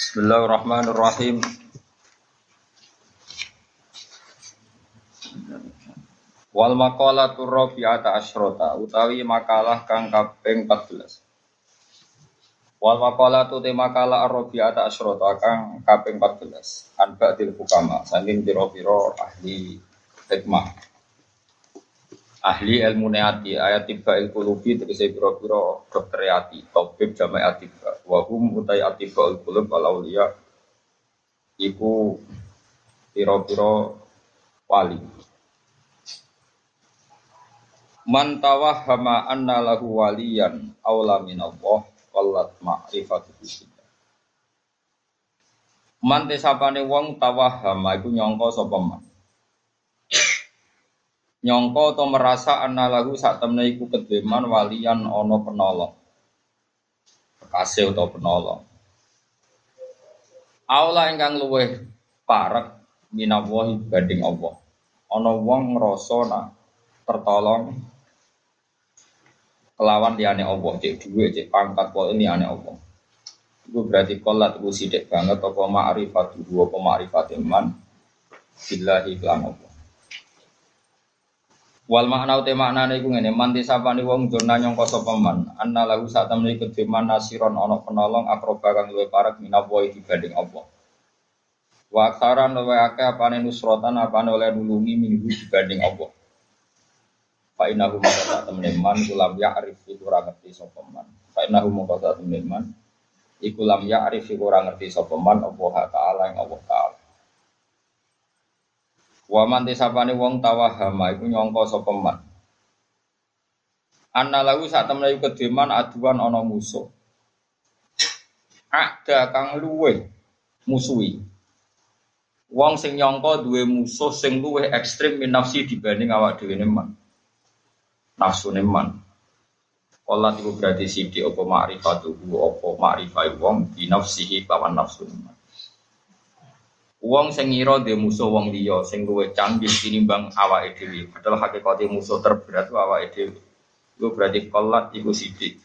Bismillahirrahmanirrahim. Wal maqalatu rabi'ata asyrota utawi makalah kang kaping 14. Wal maqalatu te makalah rabi'ata asyrota kang kaping 14. An ba'dil hukama saking pira-pira ahli hikmah. Ahli ilmu neati ayat tiba ilmu lubi tegese pira-pira dokter ati topib jama'i atiba wa hum utai atiba il qulub al auliya iku pira-pira wali Man tawahhama anna lahu waliyan aula minallah wallat ma'rifatu billah. Man wong tawahhama iku sapa man. Nyangka atau merasa anna lahu sak temne iku kedheman waliyan ana penolong. Kekasih utawa penolong. Aula ingkang luweh parek minallahi banding Allah. Ana wong nak tertolong kelawan liane Allah, cek duwe, cek pangkat kok ini ane Allah. Itu berarti kolat itu sidik banget apa ma'rifat dua apa ma'rifat iman billahi iklan Allah. Wal makna uti makna iku ngene manti sapane wong jona nyangka sapa man anna lahu sak temne kediman nasiron ana penolong akroba kang luwih parek minawa dibanding Allah. Wa aksaran luwih akeh apane nusrotan apane oleh nulungi minggu dibanding Allah. Fa innahu maka sak temene man kulam ya'rif iku ora ngerti sapa man. Fa innahu maka sak temene man iku lam ya'rif iku ora ngerti sapa man Allah taala ing Allah taala. Wa man tisapane wong tawahama iku nyangka sapa man. Anna lahu sak temene iku kedeman aduan ana musuh. Ada kang luwe musuhi. Wong sing nyangka duwe musuh sing luwih ekstrim min dibanding awak dhewe man nafsu neman. Kolat itu berarti sidi opo ma'rifatuhu opo ma'rifai wong di nafsihi lawan nafsu neman. Wong sing ngira dhe musuh wong liya sing luwih canggih tinimbang awake dhewe. Padahal hakikate musuh terberat awake dhewe. Itu berarti kolat iku sidik.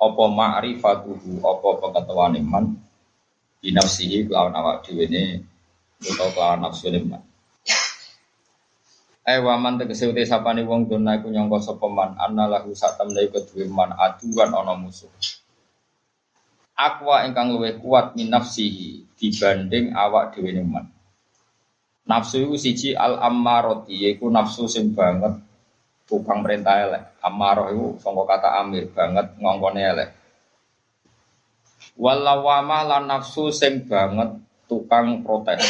Apa ma'rifatuhu apa pengetahuan iman di nafsihi lawan awake dhewe ne utawa lawan nafsu neman. Eh waman tegese uti sapane wong dona iku nyangka sapa man anna lahu satamne iku duwe man aduan ana musuh. Akwa ingkang luwih kuat min nafsihi dibanding awak dhewe man. Nafsu iku siji al ammarati yaiku nafsu sing banget tukang perintah elek. Ammarah iku sangka kata amir banget ngongkone elek. Walawama lan nafsu sing banget tukang protes.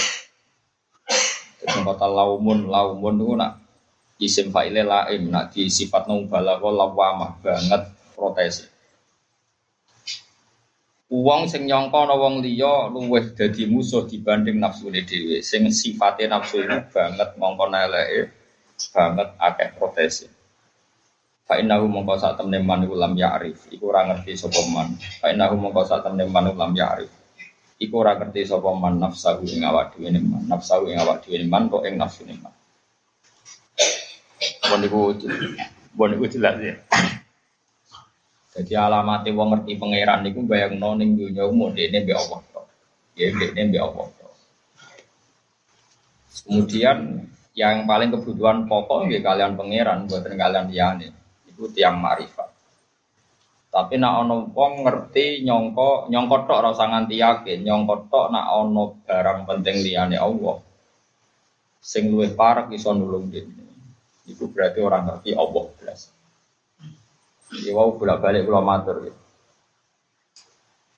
Jadi kata laumun, laumun itu nak isim fa'ile laim, nak di sifat nung balago lawamah banget protes. Uang sing nyongko na wong liya luweh dadi musuh dibanding nafsu dhewe. Sing sifate nafsu ini banget ngongkon eleke, banget akeh protes. Fa innahu mongko sak temne man iku ya'rif, iku ora ngerti sapa man. Fa mongko sak temne man lam ya'rif iku ora ngerti sapa man nafsahu ing awak dhewe man nafsahu ing awak dhewe man kok ing nafsu ne man bon iku bon iku jelas ya jadi alamatnya wong ngerti pangeran niku bayangno ning dunya umum dene mbek Allah ya dene mbek Allah kemudian yang paling kebutuhan pokok nggih kalian pangeran buatan kalian liyane itu tiang marifat tapi nak ono wong ngerti nyongko nyongko tok ora usah nganti yakin, nyongko tok nak ono barang penting liyane Allah. Sing luwih parek iso nulung dene. Iku berarti orang ngerti Allah belas. Ya wau bolak-balik kula matur gitu.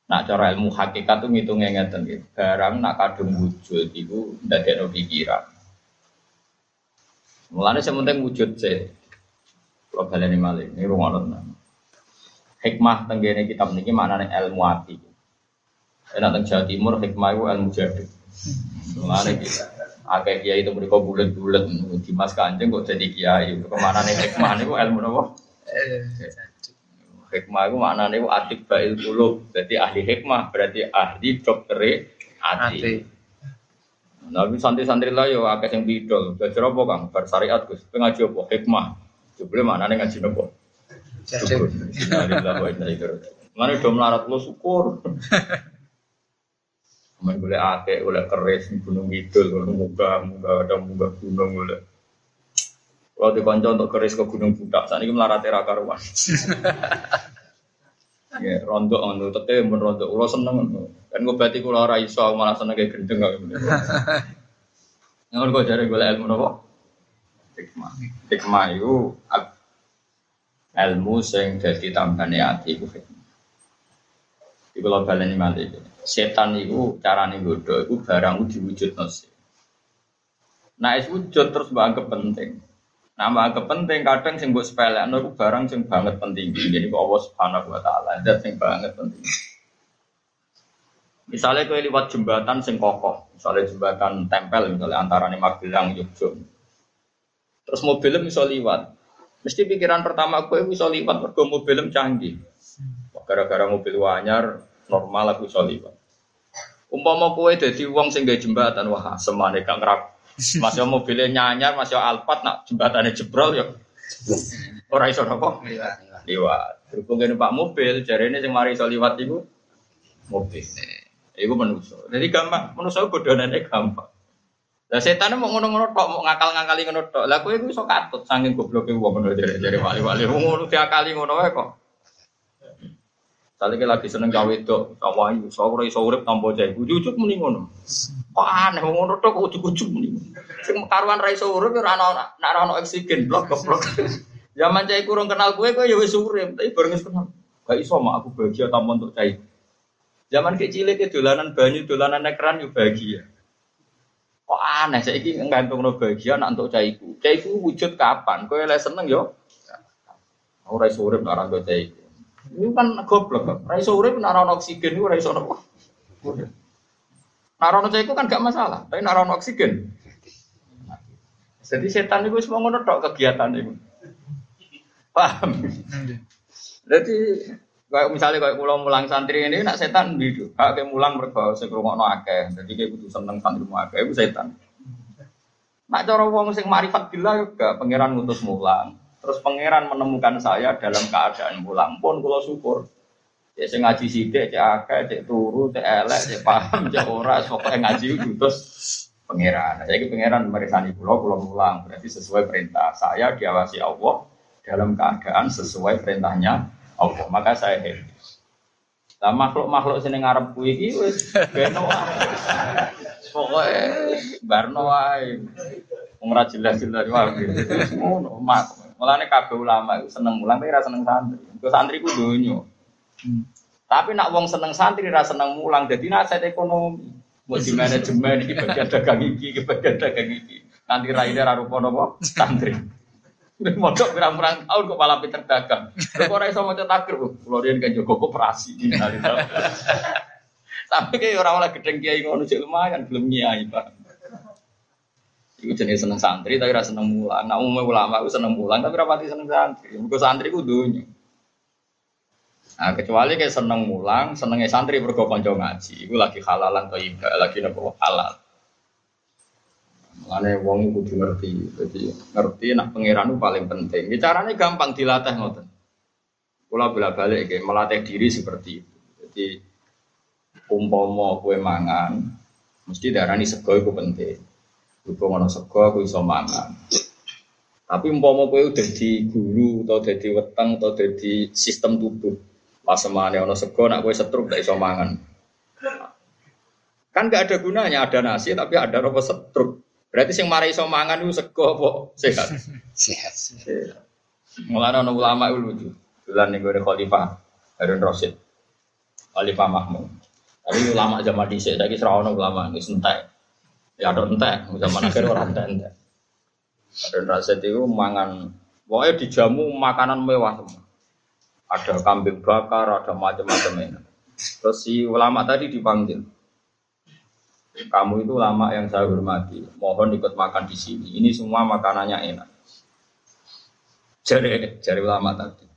Nak cara ilmu hakikat tuh ngitungnya ngeten gitu. Barang nak kadung wujud itu ndadekno pikiran. Mulane sementing wujud sih. Kalau baleni malih, ini rungono hikmah tenggene kitab niki maknane ilmu ati. Enak teng Jawa Timur hikmah itu ilmu jadi. Mulane kita akeh kiai itu mereka bulat-bulat di Mas Kanjeng kok jadi kiai. Ke mana nih hikmah niku ilmu nopo? Hikmah itu maknane itu atik bail kulub. Jadi ahli hikmah berarti ahli dokter ati. Nabi santri-santri lah yo akeh sing bidol. Belajar apa Kang? Bar syariat Gus. Pengaji apa? Hikmah. Jebule maknane ngaji nopo? Mana udah melarat lo syukur. Main boleh ake, boleh keris, gunung kidul, boleh muga, muga ada muga gunung boleh. Kalau di konco untuk keris ke gunung budak, saat ini melarat era karuan. Ya, rondo ngono, tete men rondo, kula seneng ngono. Kan ngobati kula ora iso malah seneng kayak gendeng kok. Ngono kok jare golek ilmu napa? Hikmah. Hikmah itu ilmu sing dadi tambane ati iku hikmah. Iku lho baleni malih. Setan iku carane godho iku barang diwujudno sih. Nah, es wujud terus mbak penting. Nama kepenting kadang sing mbok sepelekno iku barang sing banget penting. Jadi kok Allah Subhanahu wa taala zat sing banget penting. Misalnya kau lewat jembatan sing kokoh, misalnya jembatan tempel, misalnya antara nih Magelang, Yogyakarta. Terus mobilnya bisa lewat. Mesti pikiran pertama aku bisa lewat mergo mobilnya canggih. Gara-gara mobil wanyar normal aku bisa lewat. Umpama kowe dadi wong sing gawe jembatan, wah semane gak masih mobilnya nyanyar, masih alpat, nak jembatannya jebrol ya. Orang iso apa? Liwat. Berhubung ini pak mobil, jari ini yang mari iso liwat itu mobil. Iku manusia. Jadi gampang, manusia bodohnya gampang. Lah setan mau ngono-ngono tok, mau ngakal-ngakali ngono tok. Lah kowe iku iso katut saking gobloke wong ngono jare-jare wali-wali. Ngono diakali ngono wae kok. Tadi lagi seneng gawe itu, sama ibu, ora iso urip tanpa jahe. Ujuk-ujuk muni ngono. Kok aneh ngono tok ujuk-ujuk muni. Sing karuan ra iso urip ora ana nek ora oksigen blok goblok. Zaman cai kurang kenal gue, gue ya wis tapi bareng kenal. Gak iso mak aku bahagia tanpa untuk cai. Zaman kecil itu dolanan banyu, dolanan ekran yo bahagia. Kok aneh saiki nggantung no bahagia nak untuk caiku. Caiku wujud kapan? Kowe lek seneng yo. Ora iso urip nek ora caiku. Ini kan goblok kok. Ra iso nek ana oksigen iku ora iso. Ana itu kan gak masalah, tapi ana oksigen. Jadi setan itu semua ngono tok kegiatan itu. Paham? Jadi kayak misalnya kayak pulau mulang santri ini nak setan gitu. Kayak mulang mereka sekrungokno akeh. Jadi kayak butuh seneng santri mu akeh itu setan. Nak cara wong sing marifat bila juga pangeran ngutus mulang. Terus pangeran menemukan saya dalam keadaan pulang pun kalau syukur. Ya sing ngaji sithik cek akeh, cek turu, cek elek, cek paham, cek ora, pokoke ngaji terus pangeran. Saya ini pangeran merisani pulau, pulau pulang. Berarti sesuai perintah saya diawasi Allah dalam keadaan sesuai perintahnya Allah. Maka saya happy. Lah makhluk-makhluk sini ngarep kuwi iki wis beno Pokoke barno wae. Wong ora jelas-jelas wae. Ngono, mak. Mulane kabeh ulama seneng mulang tapi ra seneng santri. Kok santri ku donya. Hmm. Tapi nak wong seneng santri ra seneng mulang dadi nasihat ekonomi. Mau di manajemen iki bagian dagang iki, iki bagian dagang iki. Nanti raine ra rupa napa santri. Modok pirang-pirang tahun kok malah pinter dagang. Kok ora iso maca takir, kula riyen kan jaga koperasi. Tapi kayak orang oleh gedeng kiai ngono cek lumayan belum nyai, Pak. Iku jenis seneng santri tapi rasa seneng mulang. Nah umumnya ulama aku seneng mulang tapi rapati seneng santri. Mergo santri ku dunya. Nah, kecuali kayak seneng mulang, senengnya santri bergo konco ngaji. Iku lagi halalan atau ibadah, lagi nopo halal. Mulane wong kudu ngerti. Jadi ngerti nak pangeran paling penting. Ya, caranya gampang dilatih ngoten. Kula bolak-balik kayak melatih diri seperti itu. Jadi umpama kue mangan, mesti darani sego itu penting. Berhubung ana sego aku iso mangan. Tapi umpama kowe udah di guru atau di weteng atau di sistem tubuh. Pas semane ana sego nak kowe setruk gak iso mangan. Kan gak ada gunanya ada nasi tapi ada apa setruk. Berarti sing mari iso mangan itu sego apa sehat? Sehat. Mulane ana ulama itu lucu. Dolan ning gone khalifah Harun Rasid. Khalifah Mahmud. Tapi ulama zaman dhisik saiki ora ono ulama wis entek. Ya ada entek, zaman akhir orang entek. Ada raset itu mangan, pokoknya dijamu makanan mewah semua. Ada kambing bakar, ada macam-macam ini. Terus si ulama tadi dipanggil. Kamu itu ulama yang saya hormati. Mohon ikut makan di sini. Ini semua makanannya enak. Jadi, jadi ulama tadi.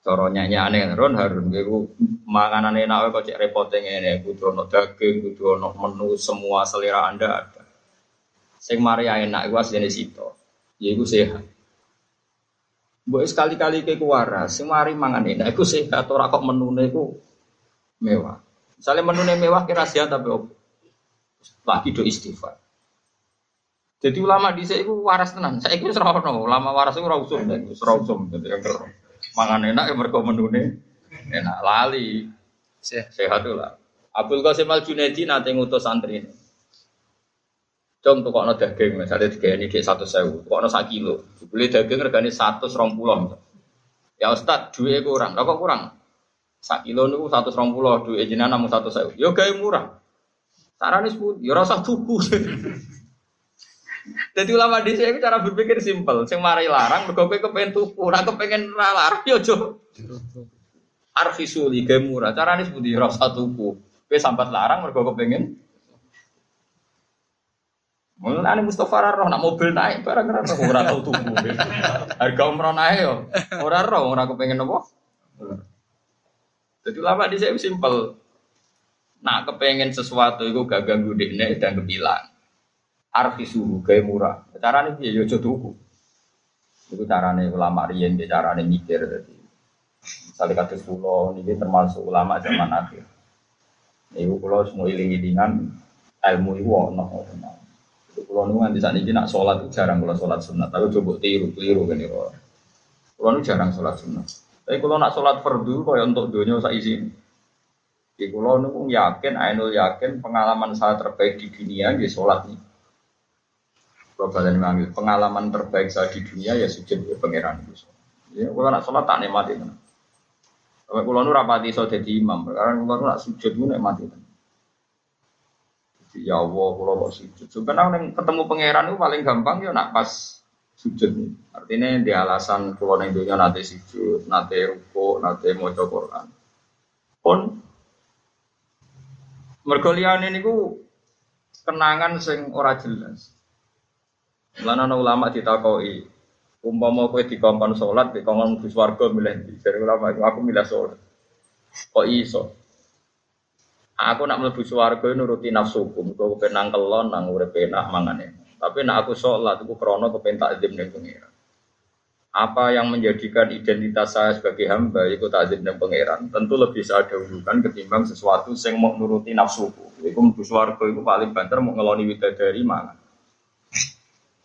Coronya aneh Ron Harun gue makanan enak kok cek repotnya ini kudu ono daging kudu ono menu semua selera anda ada sing maria enak gue aslinya situ ya gue sehat Buat sekali-kali ke kuara, sing mari mangan enak, gue sehat. Ora kok menu gue mewah. Misalnya menu mewah kira sia tapi opo. Lagi do istighfar. Jadi ulama di sini waras tenan. Saya kira serono. Ulama waras itu rausum rausum. Jadi yang mangan enak yang mereka menune enak lali. Sehat tuh lah. Abdul Qasim Al Junaidi nanti ngutus santri ini. Cung tuh kok daging, misalnya tiga ini di satu sewu, kok no kilo, beli daging regane satu serong pulau. Ya Ustad, dua kurang, kok kurang? Sak kilo niku satu serong pulau, dua jenengan namun satu sewu. Yo gaya murah. Caranya sebut, yo rasa tuku. Jadi ulama di sini cara berpikir simpel. Sing mari larang, mergo kowe kepengen tuku, ora kepengen ra larang yo jo. Arfisuli ge murah. Carane sepundi rasa tuku. Kowe sambat larang mergo kepengen Mulane Mustafa ora roh nak mobil naik barang ora roh ora tau tuku. Harga umroh naik yo. Ora roh ora kepengen apa. Jadi ulama di sini simpel. Nak kepengen sesuatu itu gak ganggu dekne dan kebilang arfi suhu gaya murah. Caranya dia yo tuku. Itu caranya ulama riyen, caranya mikir jadi. Misalnya kata pulau ini termasuk ulama zaman akhir. Ibu pulau semua iling-ilingan ilmu itu ono. Pulau nu nanti saat ini nak sholat jarang kalau sholat sunat. Tapi coba tiru tiru itu. Pulau nu jarang sholat sunat. Tapi kalau nak sholat fardu kau untuk dunia saya izin. Di pulau nu yakin, ainul yakin pengalaman saya terbaik di dunia di sholat ini. Kalau kalian mengambil pengalaman terbaik saya di dunia ya sujud ya pangeran itu. Ya, kalau nak sholat tak nikmati kan. Kalau kalau nu rapati so jadi imam, karena kalau nak sujud nu nikmati. Ya Allah, kalau kok sujud. Sebenarnya ketemu pangeran itu paling gampang ya nak pas sujud. Artinya di alasan kalau neng dunia nanti sujud, nanti ruko, nanti mau Quran. Pun mergolian ini ku kenangan sing ora jelas. Lan ana ulama ditakoi, umpama kowe dikongkon salat, dikongkon mlebu swarga milih? Jare ulama itu aku milih salat. Kok iso? Aku nak mlebu swarga nuruti nafsuku, muga kepenang kelon nang urip enak mangane. Tapi nak aku sholat itu krono kepen takzim ning pengiran. Apa yang menjadikan identitas saya sebagai hamba itu takzim ning pangeran tentu lebih saya dahulukan ketimbang sesuatu yang mau nuruti nafsuku. Iku mlebu swarga iku paling banter mau ngeloni widadari mangan.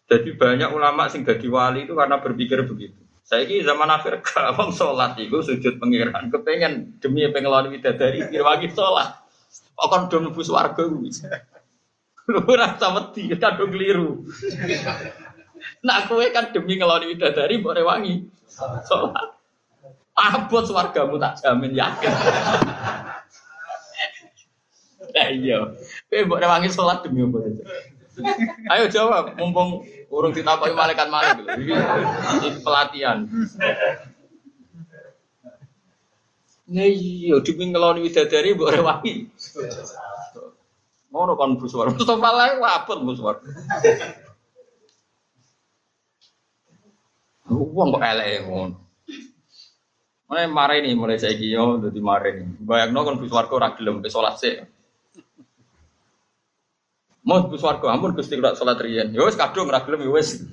Jadi banyak ulama sing jadi wali itu karena berpikir begitu. Saya ini zaman akhir gak sholat itu sujud pengiran. Kepengen demi pengelolaan widadari dirwangi sholat. Pokoknya udah nubus warga bisa. Lu rasa wedi, kadung keliru. Nak kue kan demi ngeloni widadari boleh wangi sholat. Abot wargamu tak jamin yakin. Eh iya, kue boleh wangi sholat demi apa Ayo jawab, mumpung urung ditakoki malaikat malik Ini pelatihan. Iya, demi ngeloni widadari mbok rewangi. Ngono kan buswar. Mustafa lae wabot buswar. Wong kok elek ngono. Mulai marah ini mulai saya yo jadi marah ini. Bayang no kan kok ora gelem salat sih. Mau bus warga, ampun gusti kalau sholat rian. Ya wes kadung ragilem ya wes.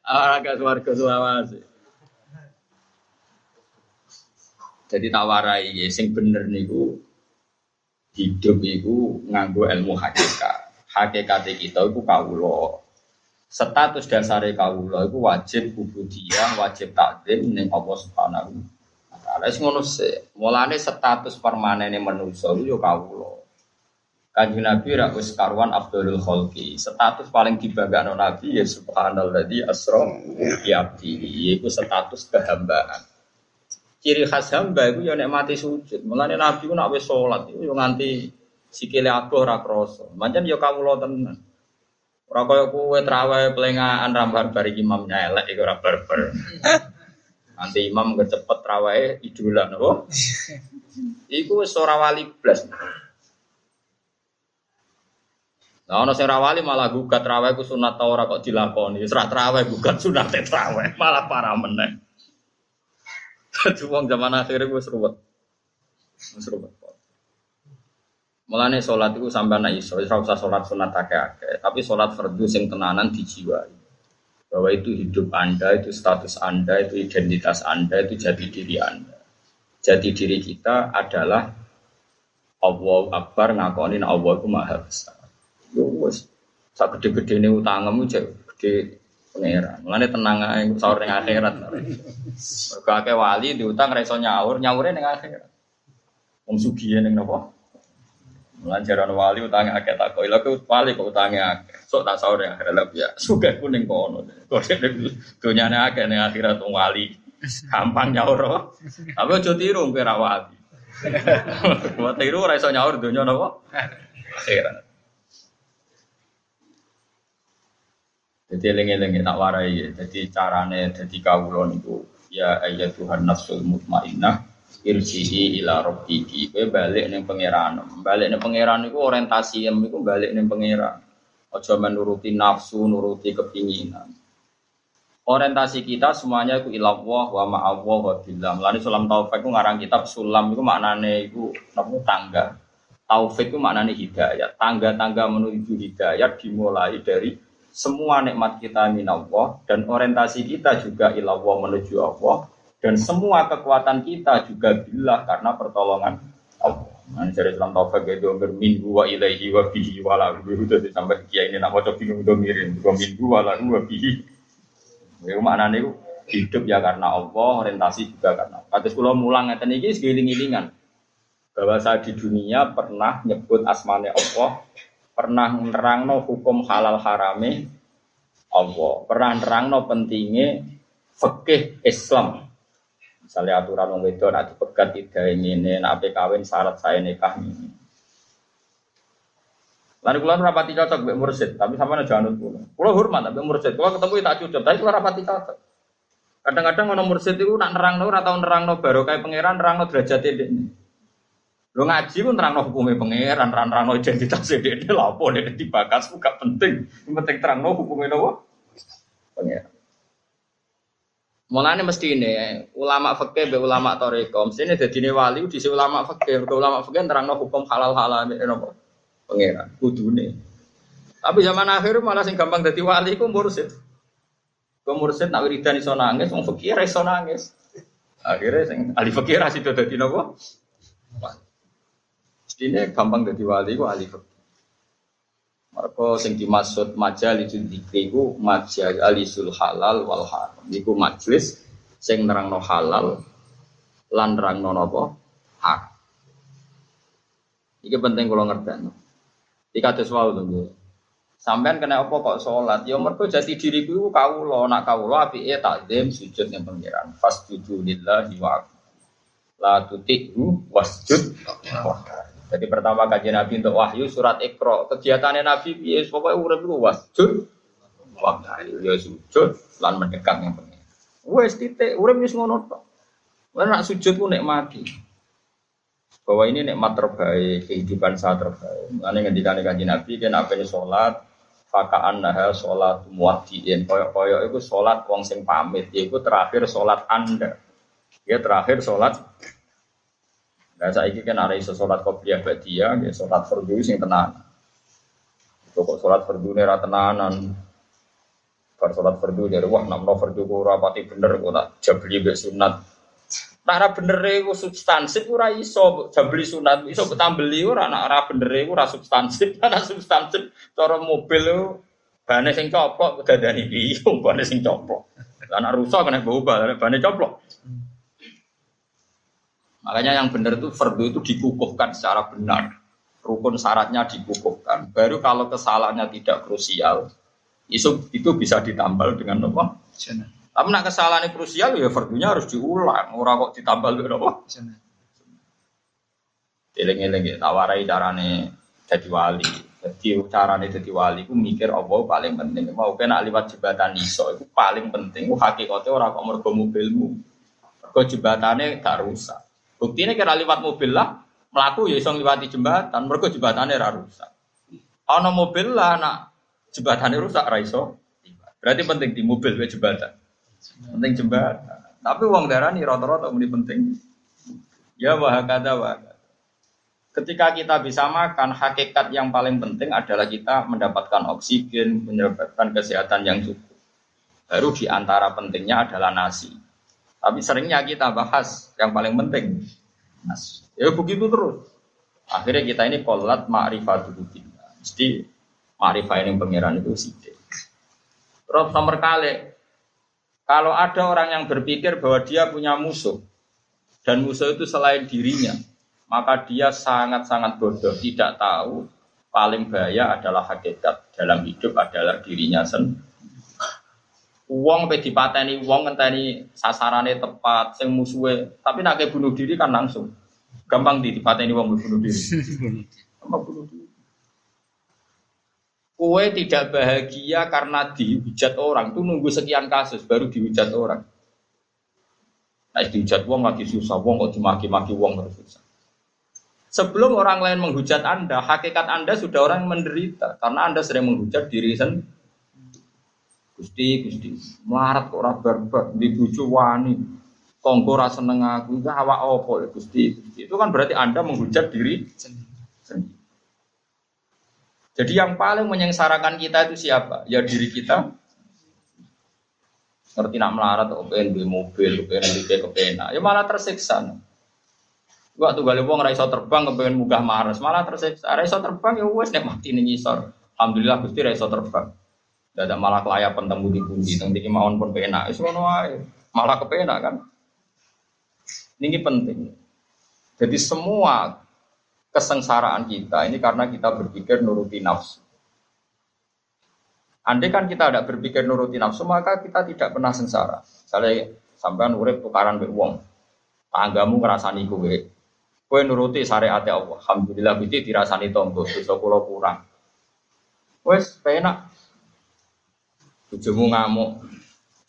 Agak warga sulawesi. Jadi tawarai ya, sing bener niku hidup niku nganggo ilmu hakikat. Hakikat kita itu kawulo. Status dasar kawulo itu wajib ubudiyah, wajib takdim ning Allah Subhanahu taala. Wis ngono sik. Mulane status permanene manusa yo kawula. Kanjeng Nabi ra wis karuan Abdul Khalqi. Status paling dibanggakan Nabi ya subhanalladzi asra bi abdihi. Iku status kehambaan. Ciri khas hamba itu ya nek mati sujud. Mulane Nabi ku nek wis salat iku yo nganti sikile adoh ora krasa. Pancen yo kawula tenan. Ora kaya kowe traweh pelengahan rambar bari imam elek iku ora barbar. Nanti imam kecepet rawai idola nopo. Iku wis ora wali blas. Nah, ono sing wali malah gugat rawai ku sunat ta ora kok dilakoni. Wis ra gugat sunat rawai malah parah meneh. Dadi wong zaman akhir wis ruwet. Wis ruwet. Mulane sholat itu sampai anak iso, ora usah sholat sunat akeh-akeh, tapi sholat fardu sing tenanan dijiwai bahwa itu hidup Anda, itu status Anda, itu identitas Anda, itu jati diri Anda. jati diri kita adalah Allah Akbar ngakonin Allah itu maha besar. Yo wes, sak gede-gede ini utangmu cek gede pangeran. Mulane tenang ae sahur ning akhirat. Mergo wali diutang ra nyaur, nyaure ning akhirat. Wong sugihe ning napa? Mulane jaran wali utange akeh tak kok. Lha wali kok utange akeh. Sok tak sahur ning akhirat ya. Sugih ku ning kono. Kok dunyane akeh ning akhirat wong wali. Gampang nyaur. Tapi aja tiru kowe ra wali. Buat tiru ora iso nyaur donya napa? Akhirat. Jadi eling-eling tak warai ya. Jadi carane jadi kawulon itu ya ayat Tuhan nafsul mutmainnah irjihi ila rabbiki. Kowe balik ning pangeran. Balik ning pangeran iku orientasi em iku balik ning pangeran. Aja menuruti nafsu, nuruti kepinginan. Orientasi kita semuanya itu ilallah wa ma'allah wa billah. Mulane sulam taufik itu ngarang kitab sulam itu maknane itu napa tangga. Taufik itu maknane hidayat. Tangga-tangga menuju hidayat dimulai dari semua nikmat kita minallah dan orientasi kita juga ilallah menuju Allah dan semua kekuatan kita juga bila karena pertolongan Allah. Nah, dari Islam taufik itu berminggu wa ilaihi wa bihi wa lahu itu sampai kiai ini nak coba bingung itu mirin dua wa lahu wa bihi. Itu maknanya itu hidup ya karena Allah, orientasi juga karena Allah. Kata kalau mulang ngeten iki segiling-gilingan bahwa saya di dunia pernah nyebut asmane Allah pernah nerangno hukum halal harame Allah, pernah nerangno pentingnya fikih Islam. Misalnya aturan wong wedok nek dipegat tidak ini, nek kawin syarat saya nikah ini. Lalu kula rapati cocok mbek mursid, tapi sama aja anut kula. Kula hormat mbek mursid, kula ketemu tak cocok, tapi kula rapati cocok. Kadang-kadang ono mursid itu nak nerangno ora tau nerangno barokah pangeran, nerangno derajat ini. Lo ngaji pun terang no hukumnya pangeran, terang terang no identitas dia dia lapo dia dibakas gak penting, yang penting terang no hukumnya no pangeran. Mulanya mesti ini ulama fakih be ulama toriko, mesti ini jadi wali di ulama fakih, ke ulama fakih terang no hukum halal halal ini no pangeran, nih. Tapi zaman akhir malah sing gampang jadi wali ku mursid. Ku mursid nak wiridan iso nangis, wong fakir iso nangis. Akhirnya sing ahli fakir itu dadi nopo? Ini gampang jadi wali ku ahli fikih. Mereka sing dimaksud itu dzikri ku majalisul halal wal haram. Majlis sing nerangno halal lan nerangno napa? Haram. Iki penting kalau ngerti. Iki kados wae lho. Sampean kena apa kok sholat? Ya mergo jati diriku kawula, nak kawula apike takdim sujud ning pangeran. Fasjudu lillahi wa la tuti'u wasjud jadi pertama kaji Nabi untuk wahyu surat Iqra. Kegiatannya Nabi ya pokoknya urip itu wasjud waktu ya sujud lan mendekat yang pengen. Wes titik urip wis ngono tok. nak sujud ku nikmati. Bahwa ini nikmat terbaik, kehidupan saat terbaik. Ane ngendikan kaji Nabi kan apa sholat, fakaan nah sholat muwadiin. Koyok-koyok itu sholat wong sing pamit, yaitu terakhir sholat anda. Ya terakhir sholat Nah, saya ini kan ada iso sholat kopiah badia, ya sholat fardu sing tenan. Kok sholat fardu ini tenanan. Bar sholat fardu dari wah namno fardu ku rapati bener kok tak jabli be sunat. Nah, bener iku substansif ora iso jabli sunat, iso ketambeli ora nak bener iku ora substansif, ana substansif cara mobil bane sing coplok dadani piye, bane sing coplok. Lah nak rusak kena bau bane coplok. Makanya yang benar itu fardu itu dikukuhkan secara benar. Rukun syaratnya dikukuhkan. Baru kalau kesalahannya tidak krusial, itu, itu bisa ditambal dengan apa? Tapi nak kesalahan krusial ya fardunya harus diulang. Orang kok ditambal dengan apa? Eling-eling ya, tawarai carane jadi wali. Jadi carane jadi wali, aku mikir apa paling penting. Mau kena lewat jembatan iso, itu paling penting. Hakikatnya orang kok mergo mobilmu. Mergo jembatannya gak rusak. Bukti ini kira lewat mobil lah, melaku ya isong lewati jembatan, mereka jembatannya ra rusak. Ono mobil lah, nak jembatannya rusak ra iso. Berarti penting di mobil we jembatan. Penting jembatan. Tapi uang darah nih rata-rata ini penting. Ya wah kata wah. Ketika kita bisa makan, hakikat yang paling penting adalah kita mendapatkan oksigen, mendapatkan kesehatan yang cukup. Baru di antara pentingnya adalah nasi. Tapi seringnya kita bahas yang paling penting. Nas. Ya begitu terus. Akhirnya kita ini kolat ma'rifatul. Mesti ma'rifah ini pangeran itu sidik. Terus nomor kali, kalau ada orang yang berpikir bahwa dia punya musuh dan musuh itu selain dirinya, maka dia sangat-sangat bodoh, tidak tahu paling bahaya adalah hakikat dalam hidup adalah dirinya sendiri Uang pe dipateni uang ngenteni sasarannya tepat, sing musuhe. Tapi nak bunuh diri kan langsung. Gampang di dipateni uang bunuh diri. Gampang bunuh diri. Kue tidak bahagia karena dihujat orang. Itu nunggu sekian kasus baru dihujat orang. Nah, dihujat uang lagi susah, uang kok dimaki-maki uang terus susah. Sebelum orang lain menghujat Anda, hakikat Anda sudah orang menderita karena Anda sering menghujat diri sendiri. Gusti, Gusti, melarat kok ora barbar, di bojo wani. Tonggo ora seneng aku, awak opo ya Gusti, Gusti. Itu kan berarti Anda menghujat diri sendiri. Jadi yang paling menyengsarakan kita itu siapa? Ya diri kita. Ngerti nak melarat kok pengen beli mobil, pengen beli kepenak, ya malah tersiksa. Gua tuh gali wong raiso terbang kepengen munggah Mars, malah tersiksa. Raiso terbang ya wes nek mati ngisor. Alhamdulillah Gusti raiso terbang. Tidak malah kelayapan temu di pundi, nanti kemauan pun penak. Itu malah kepenak kan. Ini penting. Jadi semua kesengsaraan kita ini karena kita berpikir nuruti nafsu. Andai kan kita tidak berpikir nuruti nafsu, maka kita tidak pernah sengsara. Misalnya sampai urip tukaran be wong, tanggamu ngerasani gue, gue nuruti syariat Allah. Alhamdulillah itu dirasani tonggo, bisa pulau kurang. Wes penak, Bojomu ngamuk.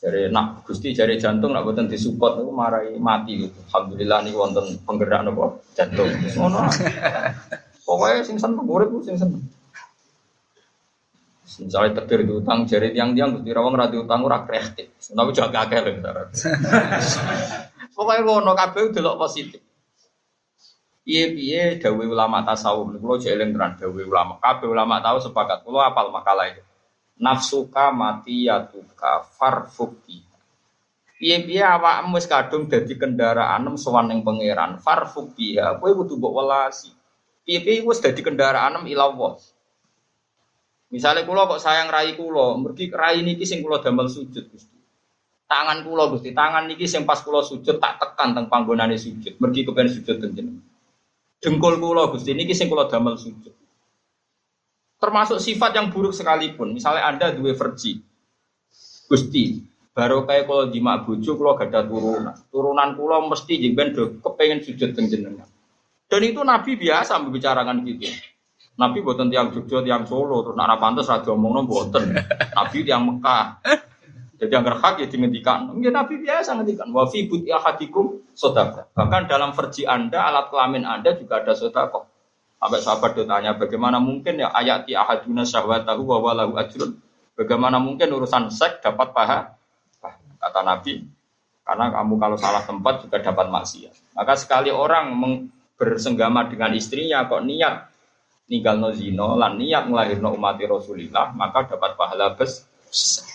Jari nak Gusti jari jantung nak boten disupport niku marai mati gitu. Alhamdulillah nih wonten penggerak nopo jantung. Ngono. Pokoknya sing seneng urip sing seneng. Misalnya tegir di utang jari tiang-tiang Gusti Rawang ra utang ora kreatif. Tapi jaga akeh lho. Pokoknya ngono kabeh delok positif. Piye-piye dawuh ulama tasawuf niku kula jeleng tenan dawuh ulama. Kabeh ulama tahu sepakat. Kula apal makalah itu nafsuka mati yatuka farfuki piye-piye awakmu wis kadung dadi kendaraan sowan ning pangeran ya kowe kudu mbok welasi piye-piye wis dadi kendaraan ilawah Misalnya kulo kok sayang rai kulo, mergi rai niki sing kulo damel sujud Gusti. Tangan kulo Gusti, tangan niki sing pas kulo sujud tak tekan teng panggonane sujud, mergi kepen sujud teng. Dengkul kulo Gusti niki sing kulo damel sujud. Termasuk sifat yang buruk sekalipun. Misalnya Anda dua versi. Gusti, baru kayak kalau di bojo kalau gak ada turunan. Turunan kulo mesti jengben do kepengen sujud teng jenengan. Dan itu Nabi biasa membicarakan gitu. Nabi buatan tiang Jogja, tiang Solo, terus nak pantas raja ngomong buatan. Nabi tiang Mekah. Jadi yang hak ya dihentikan. Ya Nabi biasa ngendikan. Wa fi buti ahadikum sodaka. Bahkan dalam versi Anda, alat kelamin Anda juga ada sodako. Sampai sahabat ditanya bagaimana mungkin ya ayat di ahaduna syahwatahu wa walahu ajrun. Bagaimana mungkin urusan seks dapat paha? Kata Nabi, karena kamu kalau salah tempat juga dapat maksiat. Maka sekali orang bersenggama dengan istrinya kok niat ninggal no zino lan niat ngelahirno umat Rasulillah maka dapat pahala besar.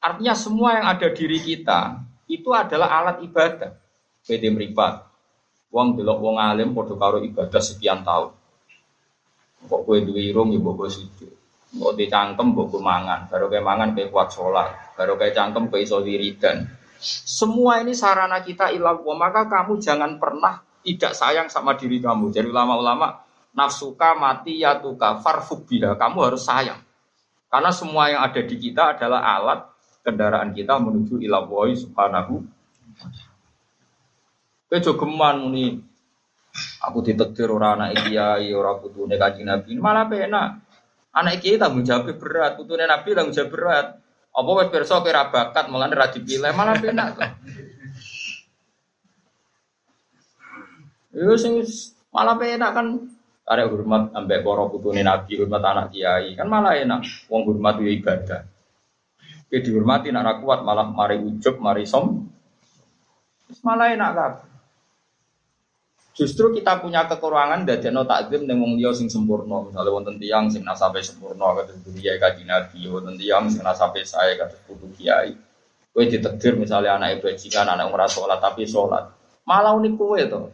Artinya semua yang ada diri kita itu adalah alat ibadah. Beda meripat, Wong delok wong alim padha karo ibadah sekian tahun. Kok kowe duwe irung ya mbok sujud. Kok dicangkem mbok mangan, baru kayak mangan kayak kuat sholat, baru kayak cangkem kayak iso wiridan. Semua ini sarana kita ilah maka kamu jangan pernah tidak sayang sama diri kamu. Jadi ulama-ulama nafsuka mati ya tuka farfubiha. Kamu harus sayang. Karena semua yang ada di kita adalah alat kendaraan kita menuju ilah subhanahu Kowe jogeman muni aku ditektir ora anak kiai, ora putune Kanjeng Nabi. Malah penak. Anak kiai tanggung jawab berat, putune Nabi tanggung jawab berat. Apa wis pirsa kowe ra bakat mulane ra dipilih, malah penak kok. Yo sing malah penak kan arek hormat ambek para putune Nabi, hormat anak kiai, kan malah enak. Wong hormat yo ibadah. Kowe dihormati nek kuat malah mari ujub, mari som. Malah enak kabeh. Justru kita punya kekurangan dari no takdim dengan dia sing sempurna. Misalnya wonten tiang sing nasabe sempurna kata kiai kaji nabi, wonten tiang sing nasabe saya kata kudu kiai. Kowe ditegur misalnya anak bajingan, anak ora sholat tapi sholat. Malah unik kowe to.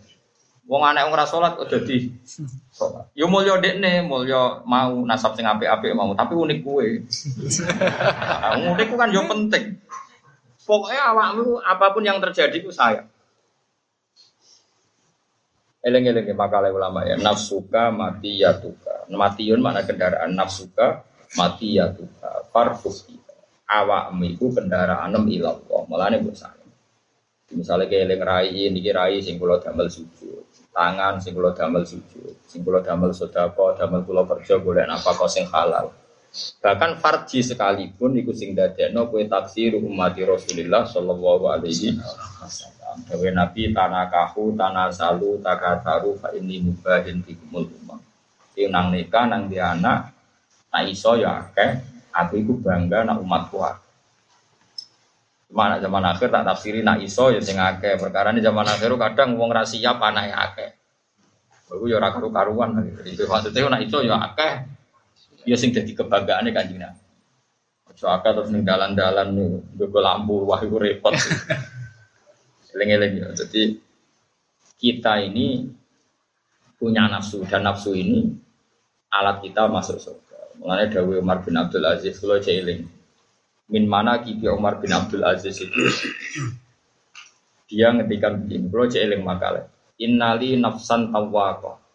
Wong anak ora sholat kok dadi sholat. Yo mulya dekne, mulya mau nasab sing apik-apik mau, tapi unik kowe. Nah, unik ku kan yo penting. Pokoknya awakmu apa pun yang terjadi itu saya. Eleng-eleng makalah ulama ya. Nafsuka mati ya tuka. Matiun mana kendaraan nafsuka mati ya tuka. Farfus awakmu kendaraan ilallah. Mulane mbok saya. Misalnya kayak eleng rai ini rai sing damel sujud. Tangan sing damel sujud. Sing damel sedekah, damel kula kerja golek apa kok sing halal. Bahkan farji sekalipun iku sing dadekno kowe taksir umat Rasulullah sallallahu alaihi wasallam. Dewe Nabi tanakahu tanasalu takataru fa inni mubahin bikumul umam. Yang nang nikah nang di anak nak iso ya akeh, aku iku bangga nak umatku nak zaman akhir tak tafsiri nak iso ya sing akeh. Perkara ini zaman akhir kadang wong ra siap anake akeh. Iku ya ora karu-karuan. Itu maksudnya nak iso ya akeh. Ya sing dadi kebanggaane Kanjeng Nabi. Akeh terus ning dalan-dalan nggo lampu wah iku repot. Eling-eling ya. Jadi kita ini punya nafsu dan nafsu ini alat kita masuk surga. Mengenai Dawi Umar bin Abdul Aziz kalau jeeling. Min mana kibi Umar bin Abdul Aziz itu dia ngetikan begini. Kalau jeeling makalah. Innali nafsan tawwaqa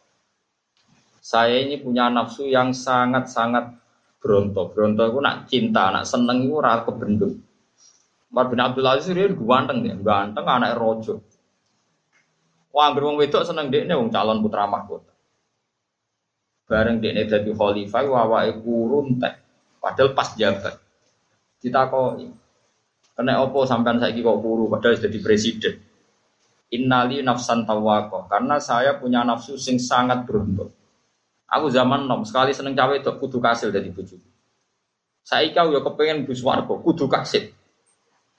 saya ini punya nafsu yang sangat-sangat berontok. Berontok itu nak cinta, nak seneng itu rasa kebendung. Umar bin Abdul Aziz dia ganteng dia, ganteng anak rojo. Wah, wong wedok seneng dia wong calon putra mahkota. Bareng dia jadi khalifah, wawae kurun teh. Padahal pas jabat. Kita kok kena opo sampean saiki kok kuru padahal jadi presiden. Innali nafsan tawako karena saya punya nafsu sing sangat berontok. Aku zaman nom sekali seneng cawe itu kudu kasil dari bujuk. Saya kau ya kepengen bus warga kudu kasil.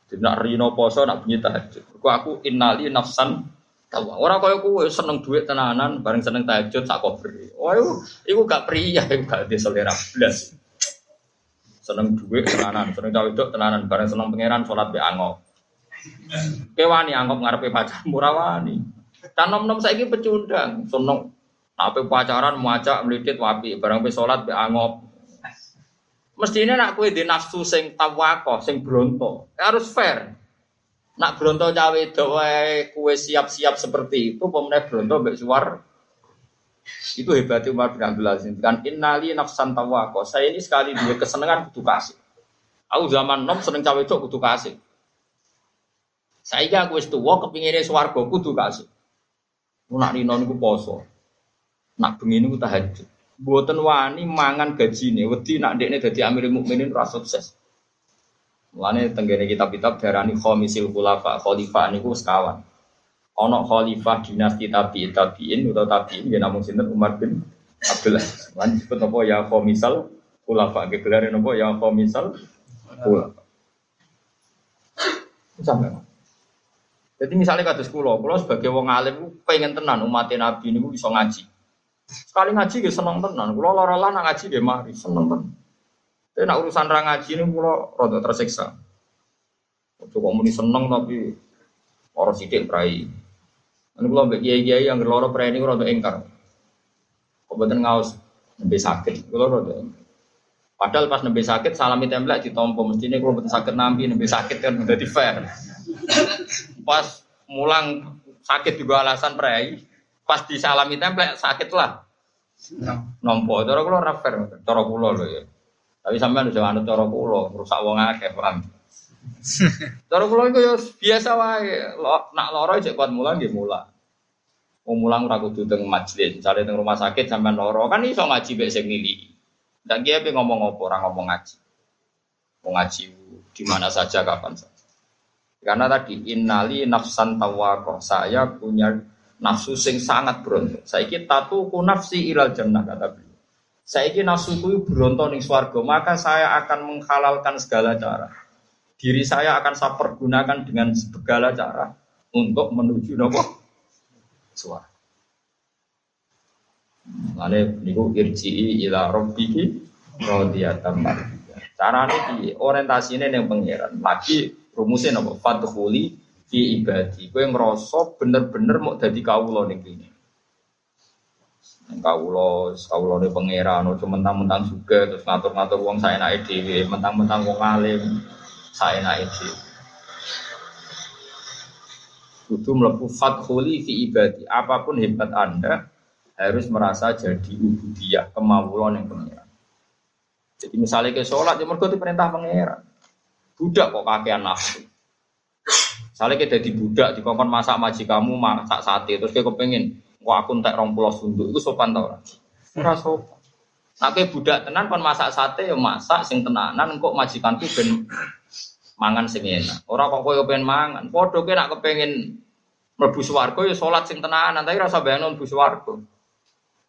Tidak rino poso nak bunyi tahajud. Aku aku innali nafsan tawa. Orang kau aku seneng duit tenanan, bareng seneng tahajud tak beri. Oh itu, itu gak pria, itu gak di selera belas. Seneng duit tenanan, seneng cawe itu tenanan, bareng seneng pangeran sholat be angop. Kewani angop ngarepe pacar murah wani. Tanom nom saya pecundang, seneng apa pacaran muacak melidit wapi, barang pe salat be angop. Mestinya nak kue di nafsu sing tawako, sing bronto, harus fair. Nak bronto cawe doa kue siap-siap seperti itu, pemenang bronto be suar. Itu hebatnya Umar bin Abdul Aziz. Kan innali nafsan tawako. Saya ini sekali dia kesenangan kudu kasih. Aku zaman nom seneng cawe itu kudu kasih. Saya aku wis tuwa kepinginnya swarga kudu kasih. Nak nino niku poso. Nak bengi niku tahajud. Mboten wani mangan gajine, wedi nak ndekne dadi Amirul Mukminin ora sukses. Mulane tenggene kitab-kitab darani khomisil khulafa, khalifah niku sekawan. Ana khalifah dinasti tabi'in tabi'in utawa tabi'in ya namung sinten Umar bin Abdullah. Lan disebut apa ya khomisal khulafa, gegelare napa ya khomisal khulafa. Sampai. Jadi misalnya kados kula, kula sebagai wong alim pengen tenan umat Nabi niku iso ngaji. Sekali ngaji gue seneng tenan. Kulo lara lah ngaji gue mari seneng tenan. Tapi nak urusan ra ngaji ini kulo rada tersiksa. Coba muni seneng tapi orang sidik prai. Ini kulo mbek kiai-kiai yang loro prai ini kulo rada engkar. Kebetulan ngaus nembe sakit. Kulo rada Padahal pas nembe sakit salami templek ditompo mestinya kalau betul sakit nampi nembe sakit kan udah di fair. Pas mulang sakit juga alasan prai pas disalami template sakit lah. Nompo, cara kula ora fair, cara kula lho ya. Tapi sampean udah anut cara kula, rusak wong akeh, paham. Cara kula iku ya biasa wae, nak lara cek kuat mulang nggih mulang. Wong mulang ora kudu teng majelis, misale teng rumah sakit sampean lara kan iso ngaji mek sing. Dan kiai ngomong apa ora ngomong ngaji. Mau ngaji di mana saja kapan saja. Karena tadi innali nafsan tawakoh saya punya nafsu sing sangat berontok. Saiki tatu nafsi ilal jannah kata beliau. Saiki nafsu ku berontok ning swarga, maka saya akan menghalalkan segala cara. Diri saya akan saya pergunakan dengan segala cara untuk menuju nopo swarga. Lane niku irji'i ila rabbiki radiyatan mardiyah. Carane piye? Orientasine ning pangeran. Lagi rumusnya napa? Fadkhuli fi ibadi. Kowe ngrasa bener-bener mau dadi kawula ning kene. Kawula, kawulane pangeran ojo mentang-mentang juga terus ngatur-ngatur wong saenake dhewe, mentang-mentang wong alim saenake dhewe. Kudu mlebu fadkhuli fi ibadi. Apa pun hebat Anda harus merasa jadi ubudiyah kemawulan yang pangeran. Jadi misalnya ke sholat, ya mereka perintah pangeran. Budak kok kakean nafsu. Misalnya kita di budak, di kongkon masak maji kamu masak sate, terus kayak kepengen, wah aku entek rong pulau sunduk, itu sopan tau ora? Ora sopan. Nah, budak tenan kon masak sate ya masak sing tenanan kok majikanku ben mangan sing enak. Ora kok kowe kepengen mangan. Padha kowe nak kepengen mlebu swarga ya salat sing tenanan, tapi rasa bayangno mlebu swarga.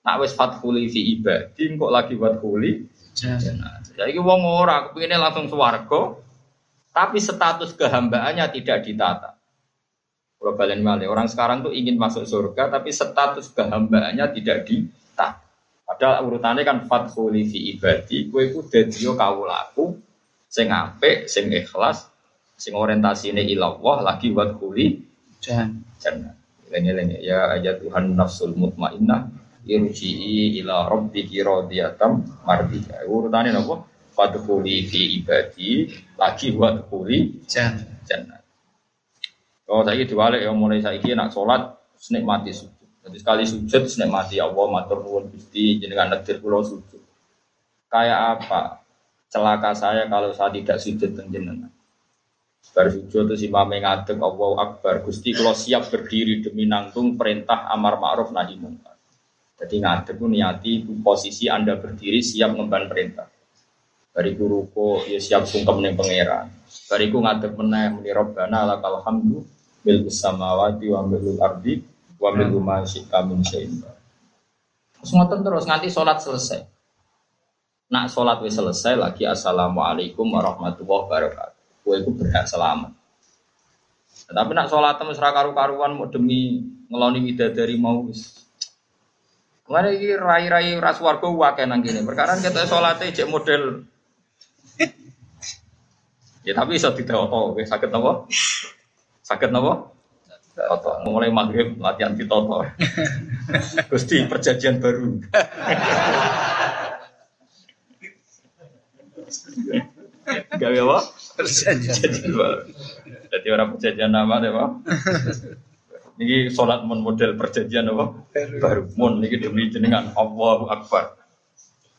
Nak wis fathuli fi ibadi kok lagi fathuli jadi wong ora kepinginnya langsung swarga, tapi status kehambaannya tidak ditata. Kalau balen orang sekarang tuh ingin masuk surga, tapi status kehambaannya tidak ditata. Padahal urutannya kan fathuli fi ibadi, kue ku dedio kawulaku, sing apik, sing ikhlas, sing orientasine ilallah lagi buat kuli jangan. Ya ayat Tuhan nafsul mutmainnah irji'i ila rabbiki radiyatan mardiyah. Urutane napa? Fadkhuli fi ibadi lagi wa dkhuli jannah. Oh saiki diwalik ya mulai saiki nak salat nikmati sujud. Jadi sekali sujud nikmati Allah matur nuwun Gusti jenengan nedir kula sujud. Kayak apa? Celaka saya kalau saya tidak sujud teng jenengan. Bar sujud terus imam ngadeg Allahu Akbar. Gusti kula siap berdiri demi nanggung perintah amar ma'ruf nahi munkar. Jadi ngadep pun niati posisi Anda berdiri siap ngemban perintah. Bariku ruko ya siap sungkem ning pangeran. Bariku ngadep meneh muni robbana lakal hamdu bil samawati wa bil ardi wa bil ma syi'a min syai'in. Terus terus nganti sholat selesai. Nak sholat wis selesai lagi assalamualaikum warahmatullahi wabarakatuh. Kue itu berhak selamat. Tapi nak sholat temes karu-karuan mau demi ngeloni dari mau wis Mana ini rai-rai ras warga wakai nang gini. Perkara kita sholatnya cek model. Ya tapi bisa tidak oke sakit nopo, sakit nopo. Toto, mulai maghrib latihan di toto. Gusti perjanjian baru. Gawe apa? Perjanjian baru. Jadi orang perjanjian nama deh, Pak. Niki sholat mon model perjanjian apa? Baru mon niki demi jenengan Allahu Akbar.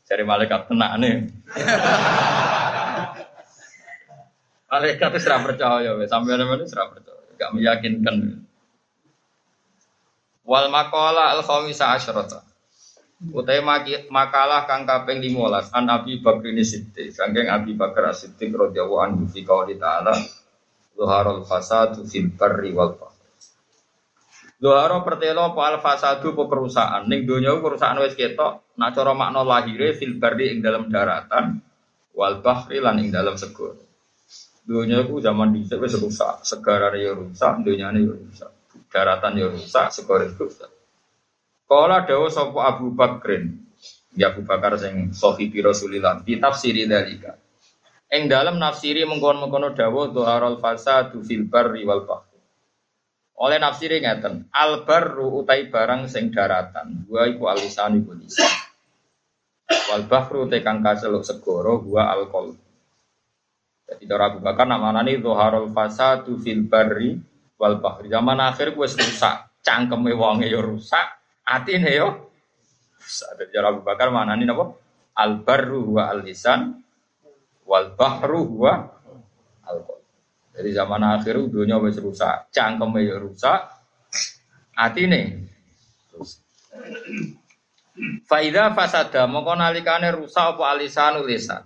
Cari malaikat tenak nih. Malaikat itu serah percaya, sampai mana serah percaya, gak meyakinkan. Wal makola al khawisa asyrata. Utai makalah kang kaping 15 an Abi Bakr Siddiq, kangkeng Abi Bakar Siddiq radhiyallahu anhu fi qouli ta'ala Zuharul fasadu fil barri wal bahr pertelo apa al fasadu apa kerusakan. Ning donya kerusakan wis ketok. Nak cara makna lahire fil ing dalam daratan wal bahri lan ing dalam segara. Donya ku zaman dhisik wis rusak, segarane ya rusak, donyane ya rusak. Daratan ya rusak, segara rusak. Kala dawuh sapa Abu Bakrin, ya Abu Bakar sing sahibi Rasulillah, di tafsiri dalika. Ing dalam nafsiri mengkon-mengkono dawuh doharul fasadu fil barri wal bahri. Oleh nafsiri ngeten, albarru utai barang sing daratan, gua iku alisan iku lisan. Wal bahru te kang kaseluk segara gua alkohol. Jadi cara Abu Bakar namanani dhuharul fasadu fil barri wal bahri. Zaman akhir gue rusak, cangkeme wonge yo rusak, atine yo. Jadi cara Abu Bakar manani napa? Al barru wa al lisan wal bahru wa alkohol. Jadi zaman akhir dunia wis rusak, cangkem ya rusak, hati nih. Faida fasada mongko nalikane rusak apa alisanu lisan.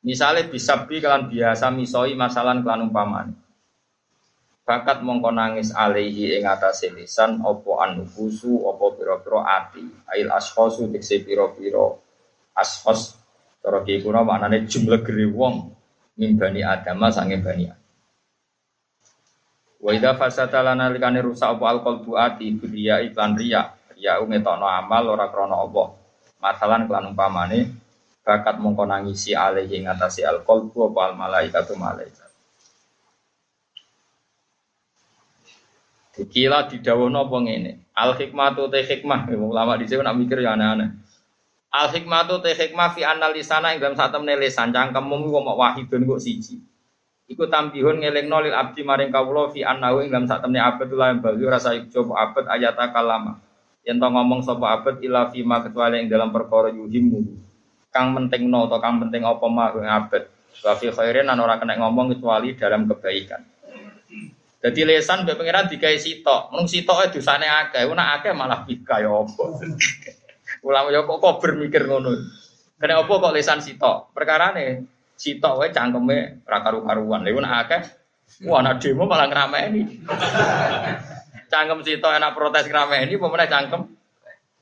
Misalnya bisa bi kalian biasa misoi masalah kalian umpaman. Bakat mongko nangis alaihi ing atase lisan opo anufusu opo piro-piro ati. Ail ashosu dikse piro-piro ashos. Cara kiye kuna maknane jumlah geri wong mimbani adama sange bani Wa idza fasata lana likane rusak apa buati biya iklan riya. Riya ngetokno amal ora krana Allah. Masalan kelan umpamane bakat mongko nangisi alaihi ngatasi al qalbu apa al malaikatu malaikat Dikila didawono apa ngene. Al hikmatu te hikmah, ulama di sini nak mikir ya aneh-aneh. Al hikmatu te hikmah fi analisana ing dalam sak temne lisan cangkemmu kok wahidun kok siji. Iku tambihun ngelingno lil abdi maring kawula fi annahu ing dalam sak temne abad lan bagi rasa coba abad ayat kalama. Yen to ngomong sapa abad ila fi ma kecuali ing dalam perkara yuhimu. Kang penting no atau kang penting apa mah ing abad. Wa fi khairin ora kena ngomong kecuali dalam kebaikan. Jadi lesan mbek pangeran digawe sitok. Mung sitoke dosane akeh, ora akeh malah bika ya apa. Ulama ya kok kok bermikir ngono. Kena apa kok lesan sitok? Perkarane sitok wae cangkeme ra karu-karuan. Lha nek akeh wah ana demo malah ngrameni. Cangkem sitok enak protes ngrameni meneh cangkem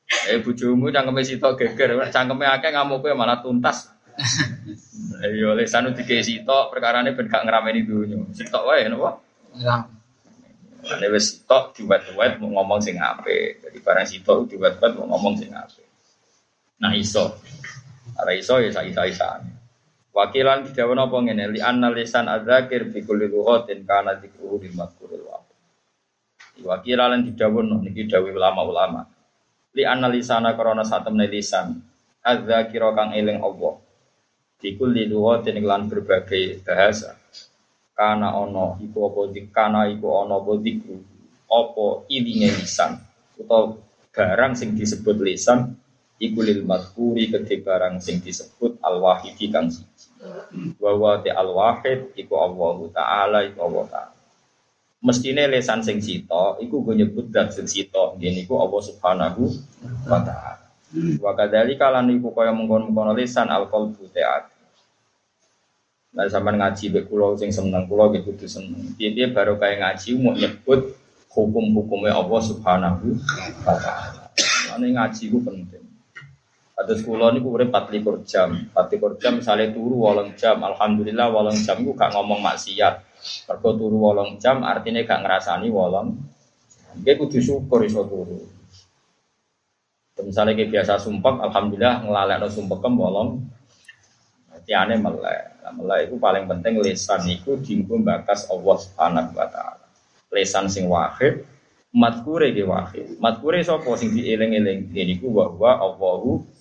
Eh bojomu cangkeme sitok geger, cangkeme akeh ngamuke malah tuntas. Ayo lesan dikei sitok perkarane ben gak ngrameni dunyo. Sitok wae napa? Ya. Ane wis sitok diwat-wat mau ngomong sing apik. Jadi barang sitok diwat-wat mau ngomong sing apik. Nah iso. Ara iso ya isa-isa Wakilan didawono apa ngene li anna lisan adzakir fi kulli lughatin kana dzikruhu lil madhkuril wa. Wakilan didawono niki dawuh ulama-ulama. Li anna lisana karena satemne lisan. Adzakir kang eling Allah. Fi kulli lughatin lan berbagai bahasa. Kana ono iku apa kana iku ono apa dzikru apa ilinge lisan? Utawa barang sing disebut lisan iku lil madhkuri kedhe barang sing disebut al wahidi kang siji. Wa wa al wahid iku Allah taala iku Allah taala mestine lesan sing sita iku go nyebut dat sing sita ngene iku Allah subhanahu wa taala wa kadzalika lan iku kaya mengkon-mengkon lesan al qalbu ta'at Nah, sampai ngaji be kulo sing seneng kulo gitu tuh seneng. Dia baru kayak ngaji mau nyebut hukum-hukumnya Allah Subhanahu wa taala. Ini ngaji itu penting. Ada sekolah ini kurang 44 jam, 44 jam misalnya turu walang jam, alhamdulillah walang jam itu gak ngomong maksiat. Mergo turu walang jam artinya gak ngerasani walang. Dia kudu syukur iso turu. Misalnya kayak biasa sumpah, alhamdulillah ngelalek no sumpah kem walang. Tiane melek, melek itu paling penting lesan itu dienggo bakas Allah Subhanahu wa taala. Lesan sing wahid, matkure ge wahid. Matkure sapa sing dieling-eling? Niku wa Allahu.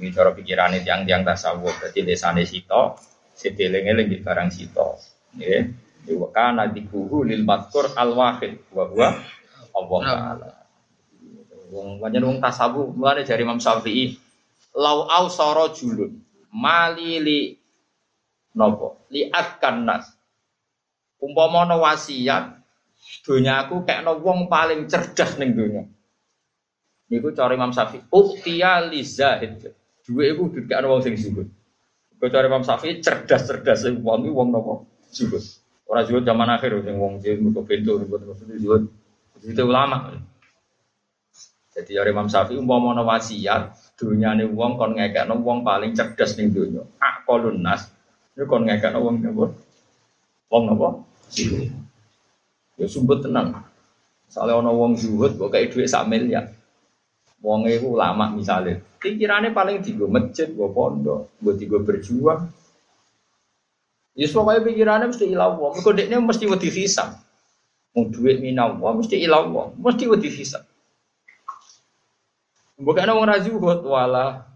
Ini cara pikiran itu yang tiang tasawuf. Berarti desane sito, sedeling-eling di barang sito. Ya, wa kana dikuhu lil matkur al wahid wa huwa Allah taala. Wong banyak wong tasawuf mulane dari Imam Syafi'i lau au soro julun mali li nopo li akan nas umpama wasiat dunyaku kayak no wong paling cerdas ning dunya Niku cara Imam Syafi'i, uktiya li zahid. Duwe iku dikakno wong sing zuhud. Kok cara Imam Syafi'i cerdas-cerdas sing wong wong napa? Zuhud. Ora zuhud zaman akhir sing wong sing mergo bento terus zuhud. Itu ulama. Jadi cara Imam Syafi'i umpama ana wasiat, dunyane wong kon ngekekno wong paling cerdas ning donya. Aqalun nas. Iku kon ngekekno wong napa? Wong napa? Ya sumput tenang. Soalnya ana wong zuhud kok kayak dhuwit sak miliar. Wong itu lama misalnya, pikirannya paling tiga masjid, gue pondok, gue tiga berjuang. Ya pokoknya pikirannya mesti ilah wong. Mereka deknya mesti wedi hisab. Mau duit minau wong mesti ilah wong, mesti wedi hisab. Bukan orang razu buat wala.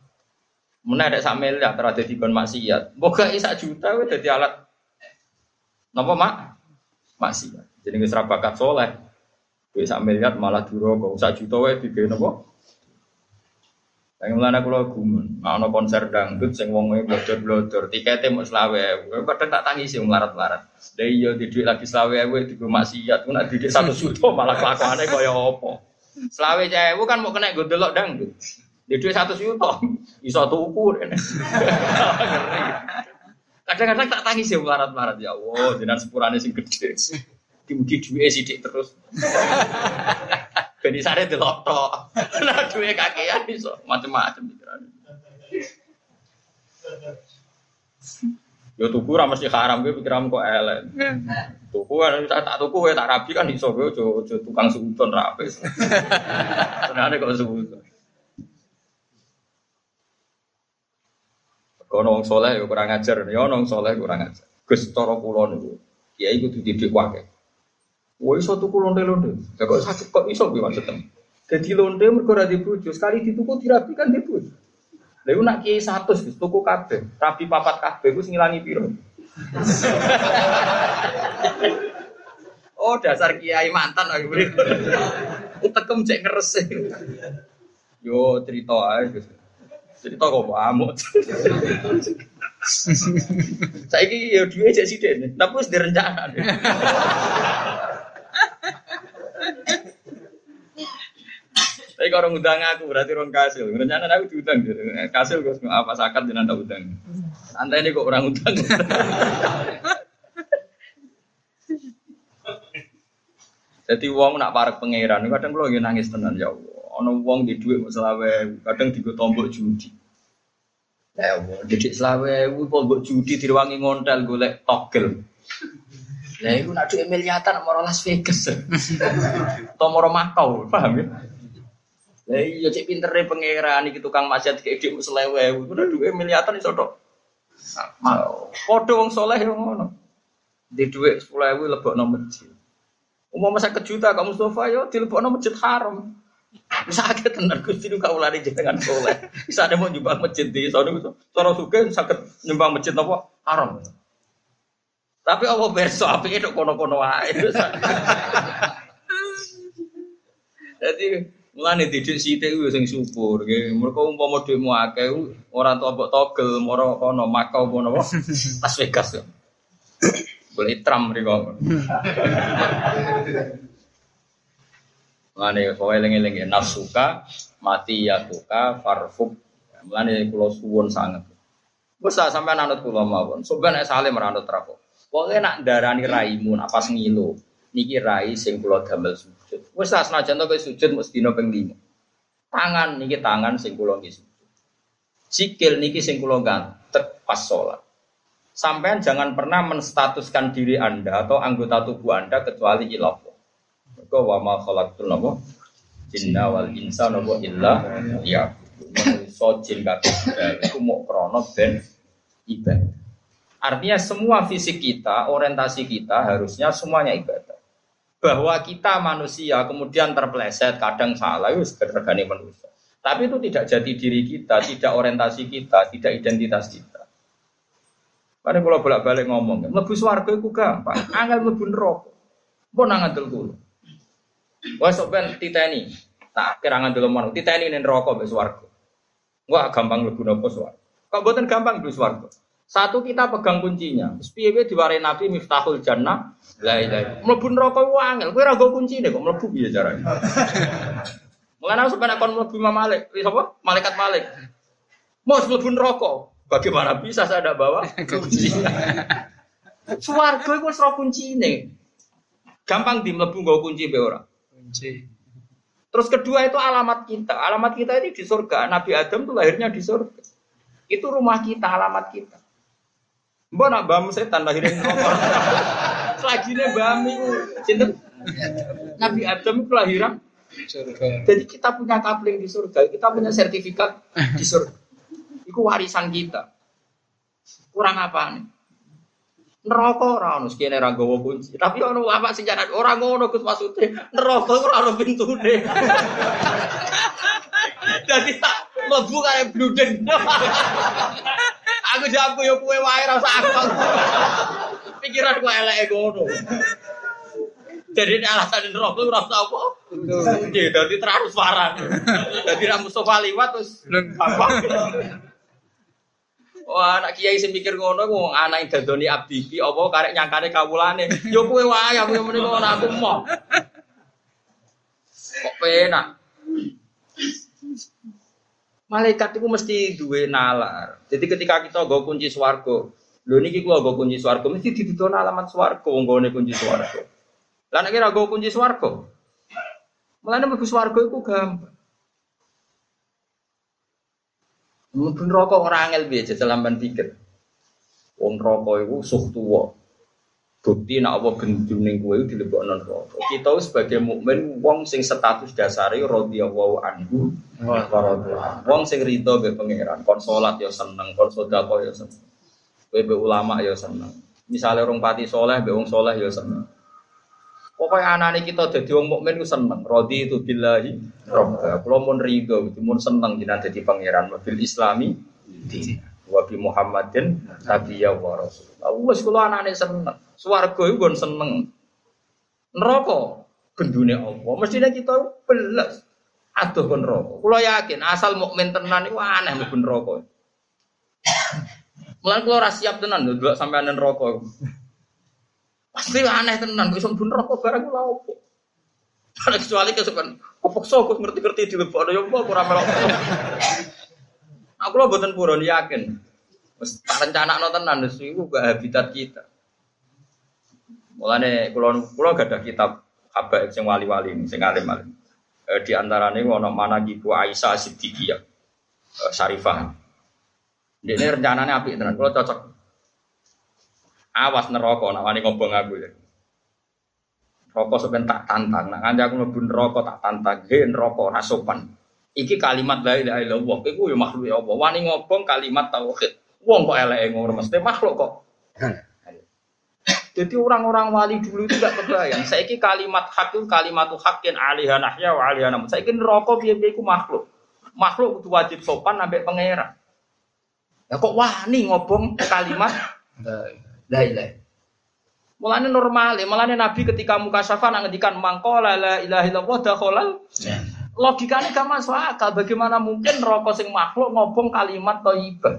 Mana ada sak miliar terada di kon maksiat. Bukan isa juta gue jadi alat. Napa mak? Maksiat. Jadi nggak serabakat soleh. Gue sak miliar malah duro kok sak juta gue tiga napa? Yang mulane kula gumun, ana konser dangdut sing wong e blodor-blodor, tikete mau selawe. Kadang tak tangisi wong larat-larat. Lah iya di dhuwit lagi selawe kowe di maksiat, ku nek didik 1 juta malah kelakuane kaya apa. Selawe cewu kan mau kena gue delok dangdut. Di dhuwit 1 juta iso tuku. Kadang-kadang tak tangisi wong larat-larat ya Allah, jenengan sepurane sing gede. Dimugi duwe sithik terus. Ben isane delok tok. Nah duwe kakean iso macam-macam pikiran. Yo tuku ra mesti haram kowe pikiran kok elek. Tuku kan tak tuku kowe tak rabi kan iso kowe aja tukang sudon ra apes. Senane kok sudon. Kono wong soleh ya kurang ajar, ya ono wong soleh kurang ajar. Gus cara kula niku, kiai kudu didik wae. Woi iso tuku londe-londe. Ya kok sakit kok iso piye maksudnya? Jadi londe mergo ora dibojo, sekali dituku dirapi kan dibojo. Lha iku nak kiai 100 Gus tuku kabeh, rapi papat kabeh ku sing ngilangi piro? oh dasar kiai mantan aku beri. Tekem cek ngeres. Yo cerita ae. Cerita kok amuk. Saiki ya duwe cek sithik, tapi wis direncana. Tapi kalau ngundang aku berarti orang kasil. Rencana aku diundang. Kasil gue apa sakat jangan tak udang. Santai ini kok orang udang. Jadi uang nak parek pangeran, kadang kalau lagi nangis tenan ya Allah. Ono uang di duit selawe, kadang digo tombok judi. Ya Allah, didik selawe, tombok judi diruangi ngontel golek togel. Nah, itu nak duit miliatan mau Las Vegas, atau mau Makau, paham ya? Lah iya cek pintere pangeran iki tukang maksiat kayak dik selewe, udah duit miliatan iso tok. Padha wong soleh yo ngono. Di dhuwit 10.000 lebokno masjid. Umum masa kejuta kamu Mustafa yo dilebokno masjid haram. Bisa sakit tenan Gusti nu kaulane jenengan soleh. Bisa ada mau nyumbang masjid di sono cara suke sakit nyumbang masjid apa haram. Tapi apa berso api itu kono-kono wae. Jadi mulane didik sithik ku sing syukur nggih. Mergo umpama dhekmu akeh ora tok mbok togel moro kono Makau apa Las Vegas. Boleh tram mriko. Mulane kowe eling-eling nafsuka mati ya tuka farfuk. Mulane kula suwun sanget. Wes sampean anut kula mawon. Soben nek saleh meranut rapo. Pokoke nak darani raimu nak pas ngilu. Niki rai sing kula damel sujud. Wes lah senajan to sujud mesti dina ping 5. Tangan niki tangan sing kula nggih sujud. Sikil niki sing kula gantek pas sholat. Sampean jangan pernah menstatuskan diri Anda atau anggota tubuh Anda kecuali ilah. Mergo wa ma khalaqtul napa jinna wal insa napa illa ya. Manusa jin kabeh iku mok krana ben ibadah. Artinya semua fisik kita, orientasi kita harusnya semuanya ibadah. Bahwa kita manusia kemudian terpleset, kadang salah, itu sekedar manusia. Tapi itu tidak jadi diri kita, tidak orientasi kita, tidak identitas kita. Karena kalau bolak-balik ngomong, lebih suarga itu gampang, angel lebih neraka. Pun ngandel dulu. Wah sok ben titeni. Tak kira ngandel mana, titeni ning neraka swarga. Gampang lebih nopo swarga. Kok boten gampang lebih swarga. Satu kita pegang kuncinya. Piye diwarai Nabi Miftahul Jannah. La ilaha. Mlebu neraka ku angel. Kowe ora go kuncine kok mlebu piye carane? Mulane aku sampeyan kon mlebu Imam Malik, sapa? Malaikat Malik. Mau mlebu neraka. Bagaimana bisa saya tidak bawa kunci? Suwargo itu serah kunci ini. Gampang di melebu gak kunci be orang. Kunci. Terus kedua itu alamat kita. Alamat kita ini di surga. Nabi Adam itu lahirnya di surga. Itu rumah kita, alamat kita. Mbak nak bam setan lahirin nomor. Selagi ini bam itu, cinta. Nabi Adam itu lahiran. Surga. Jadi kita punya kapling di surga, kita punya sertifikat di surga. Iku warisan kita. Kurang apa nih? Neraka ora ono sekene ra gawa kunci. Tapi ono apa sing jaran ora ngono Gus maksude. Neraka ora ono pintune. Jadi tak mlebu kaya bluden. aku jago yo kowe wae ra usah aku. Pikiran kok eleke ngono. Jadi ini alasan neraka ora usah apa. Nggih, dadi terus parah. Dadi ra Mustofa liwat terus gampang. Wah, anak kiai sing mikir ngono wong anak dadoni abdi iki apa karek nyangkane kawulane. Yo kowe wae aku yang meniko ora aku mau. Kok penak. Malaikat itu mesti duwe nalar. Jadi ketika kita go kunci swarga, lho niki gua go kunci swarga mesti didudukno alamat swarga wong gone kunci swarga. Lah nek ora go kunci swarga. Mulane mlebu swarga iku gampang. Mungkin rokok ora angel jajal lamban pikir. Wong rokok iku suh tuwa. Bukti nak apa gendune kowe dilebokno neraka. Kita sebagai mukmin wong sing status dasare radhiyallahu anhu wa radhiyallahu. Wong sing rido be pangeran, kon salat ya seneng, kon sedekah ya seneng. Kowe be ulama ya seneng. Misalnya orang pati soleh, be wong soleh ya seneng. Pokoknya anak kita jadi wong mukmin ku seneng. Rodi itu billahi robba. Kalau mau ridho, itu mau seneng jadi jadi pangeran. Wabil Islami, wabi Muhammadin, Nabi ya wa Rasul. Wes kalau anak seneng. Suwargo itu gon seneng. Neraka gendune Allah. Mestinya kita belas. Aduh kon neraka. Kulo yakin asal mukmin tenan iku aneh mlebu neraka. Mulan kulo ora siap tenan lho delok sampean neraka. Pasti aneh tenan kok iso mlebu neraka barang kula opo. Kecuali kesukaan, kepeksa aku ngerti-ngerti di lebok ada yang apa ora melok. Aku lo buatan purun yakin. Tak rencana no tenan iku gak habitat kita. Mulane kula kula gak ada kitab habaib sing wali-wali ini sing alim-alim. Eh, di antaranya ono mana gitu Aisyah Siddiqiyah eh, Syarifah. Ini rencananya api tenan, kalau cocok. Awas neraka nak wani ngobong aku ya. Rokok sepen tak tantang, nak kanca aku mlebu neraka tak tantang, he neraka ora sopan. Iki kalimat la ilaha illallah, iku ya makhluk ya Allah. Wani ngobong kalimat tauhid. Wong kok eleke ngono mesti makhluk kok. Jadi orang-orang wali dulu itu gak kebayang. Saiki kalimat hak itu kalimat hakin alihah nahya wa alihah namun. Saiki neraka piye-piye iku makhluk. Makhluk kudu wajib sopan sampai pangeran. Ya kok wani ngobong kalimat la ilaha Mulane normal, ya. mulane Nabi ketika muka syafa ngendikan mangkola la ilaha illallah dakhalal. Logikanya gak masuk akal. Bagaimana mungkin rokok sing makhluk ngobong kalimat thayyibah?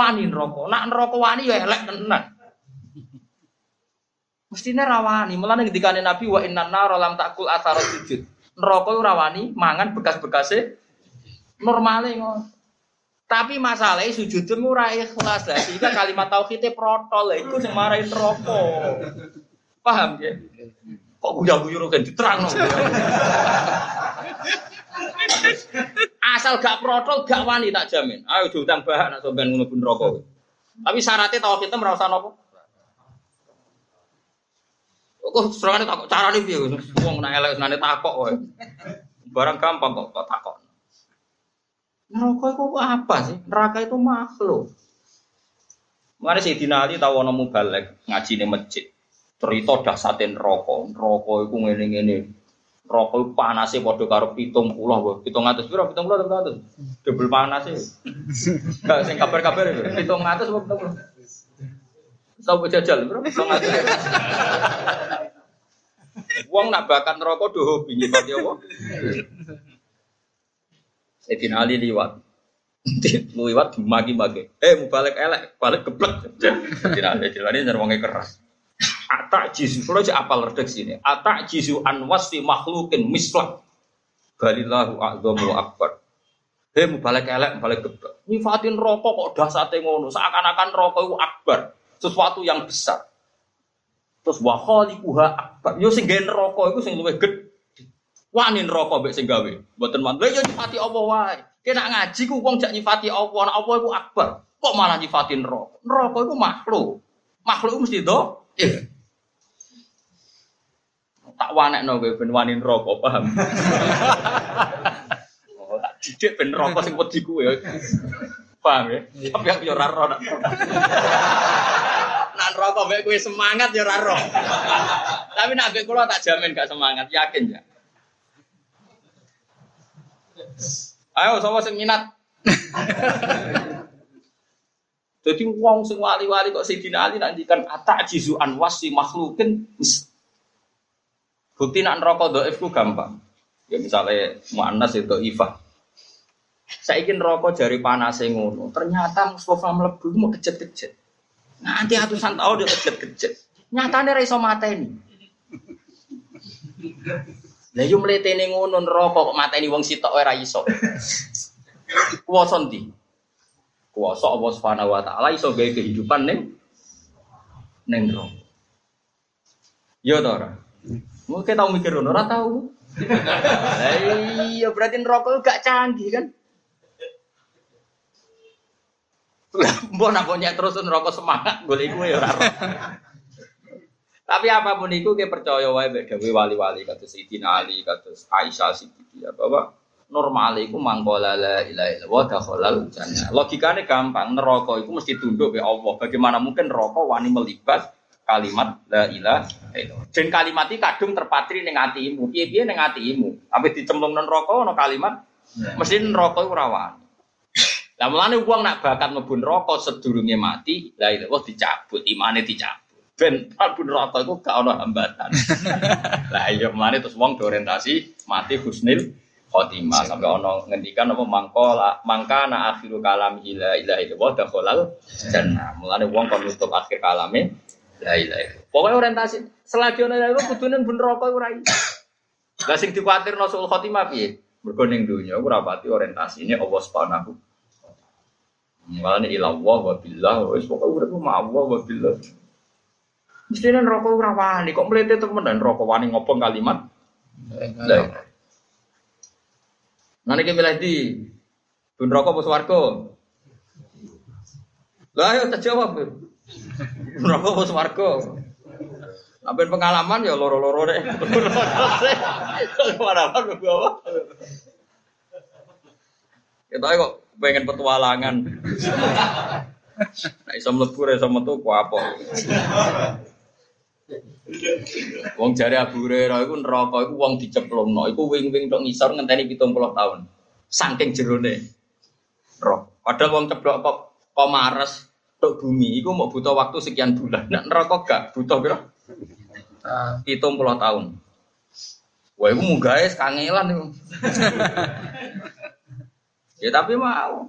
Wani neraka. Nak neraka wani ya elek tenan. Mestinya rawani. Mulane ngendikane Nabi wa innan nar lam takul athara sujud. Neraka rawani mangan bekas-bekase normale ngono. Tapi masalahnya sujud itu ora ikhlas lah. Sehingga kalimat tauhidnya protol lah. Itu yang marahin rokok. Paham ya? Kok guya-guyu kan diterang Asal gak protol, gak wani tak jamin. Ayo diutang bahan atau ben ngono pun rokok. Tapi syaratnya tauhidnya merasa nopo. Kok serangane takok carane piye? Wong nek elek senane takok wae. Barang gampang kok kok takok. Neraka itu apa sih? Neraka itu makhluk. Mari si Ali tahu nama balik ngaji di masjid. Cerita dahsatin rokok, rokok itu ngene ngene. Rokok panasnya pada karo pitung pulau, pitung atas berapa? Pitung pulau atau atas? Double panasnya. Gak sing kabar kabar itu. Pitung atas berapa? Pitung pulau. Tahu jajal berapa? Pitung atas. Wong nak bakat rokok doh hobi nyipati apa? Sayyidina Ali liwat. liwat magi-magi. Eh mau balik elek, balik geblek. Sayyidina Ali ini nyerwangi keras. Atak jisu, kalau aja apal redek sini. Atak jisu anwasi makhlukin mislah. Balillahu a'zamu akbar. Hei balik elek, balik geblek. Nyifatin rokok kok dasate ngono. Seakan-akan rokok itu akbar. Sesuatu yang besar. Terus wa khaliquha akbar. Yo sing rokok itu sing luwih gede. Wani neraka mbek sing gawe. Mboten man. Lha yo nyifati Allah wae. Kena ngaji ku wong jak nyifati Allah, nek Allah iku akbar. Kok malah nyifati neraka? Neraka iku makhluk. Makhluk mesti do. Eh. Tak wanekno kowe ben wani neraka, paham? oh, tak didik ben neraka sing wedi kuwe. Paham ya? Tapi aku yo ora ro. Nak neraka mbek kowe semangat yo ora ro. Tapi nak mbek kula tak jamin gak semangat, yakin ya. Ayo sama sing minat. Jadi wong sing wali-wali kok Sayyidina Ali nantikan atak jizu anwasi makhlukin Bukti nak neraka dhaif ku gampang. Ya misalnya muannas itu ifah. Saya ingin rokok jari panas ngono. Ternyata Mustafa melebu mau kejet-kejet. Nanti atusan tahun dia kejet-kejet. Nyatanya raiso mata ini. Lah yo mletene ngono neraka kok mateni wong sitok ora iso. Kuwasa ndi? Kuwasa Allah Subhanahu wa taala iso gawe kehidupan ning ning neraka. Yo to? Mungkin tau mikir ngono ora. Lah iya berarti neraka gak canggih kan? Mbok nak punya terus neraka semangat golek iku ya ora. Tapi apa pun itu kita percaya wae mbek dewe wali-wali kados Sayyidina Ali kados Aisyah Siddiqiyah bahwa normal iku mangkola la ilaha illallah dakhalal jannah. Logikane gampang, neraka iku mesti tunduk be Allah. Bagaimana mungkin neraka wani melibat kalimat la ilaha illallah. Dan kalimat iki kadung terpatri ning atimu. Piye-piye ning atimu. Dicemplung nang neraka ana kalimat mesti neraka iku ora wani. Lah mulane wong nak bakat mlebu neraka sedurunge mati, la ilaha dicabut, imane dicabut. Ben mlebu neraka iku gak ana hambatan. Lah iya mulane terus wong orientasi mati husnil khotimah sampai ono ngendikan apa mangkola mangkana akhiru kalam ila ilaha illallah dakhalal jannah. Mulane wong kon nutup akhir kalame la ilaha illallah. Pokoke orientasi selagi ono iku kudune ben neraka ora iso. Lah sing dikuatirno sul khotimah piye? Mergo ning dunya ora pati orientasine Allah Subhanahu Malah ini ilah wa billah, wis pokoknya urip ma Allah wa billah. Mestinya rokok ora wani, kok melete temen dan rokok wani ngopong kalimat. Lah. Nanti kita milih di Bun rokok bos warga. Lah ayo tak jawab. Bun rokok bos warga. Sampai pengalaman ya loro-loro deh. Pengalaman gue Kita kok pengen petualangan. Nah, iso mlebu iso metu ku apa. Wong jare Abu Hurairah iku neraka iku wong diceplokno, iku wing-wing tok ngisor ngenteni 70 tahun. Saking jerone. Roh. Padahal wong ceblok kok kok mares tok bumi iku mau butuh waktu sekian bulan. Nek neraka gak butuh piro? 70 tahun. Wah, iku munggah kangelan iku. Ya tapi mau.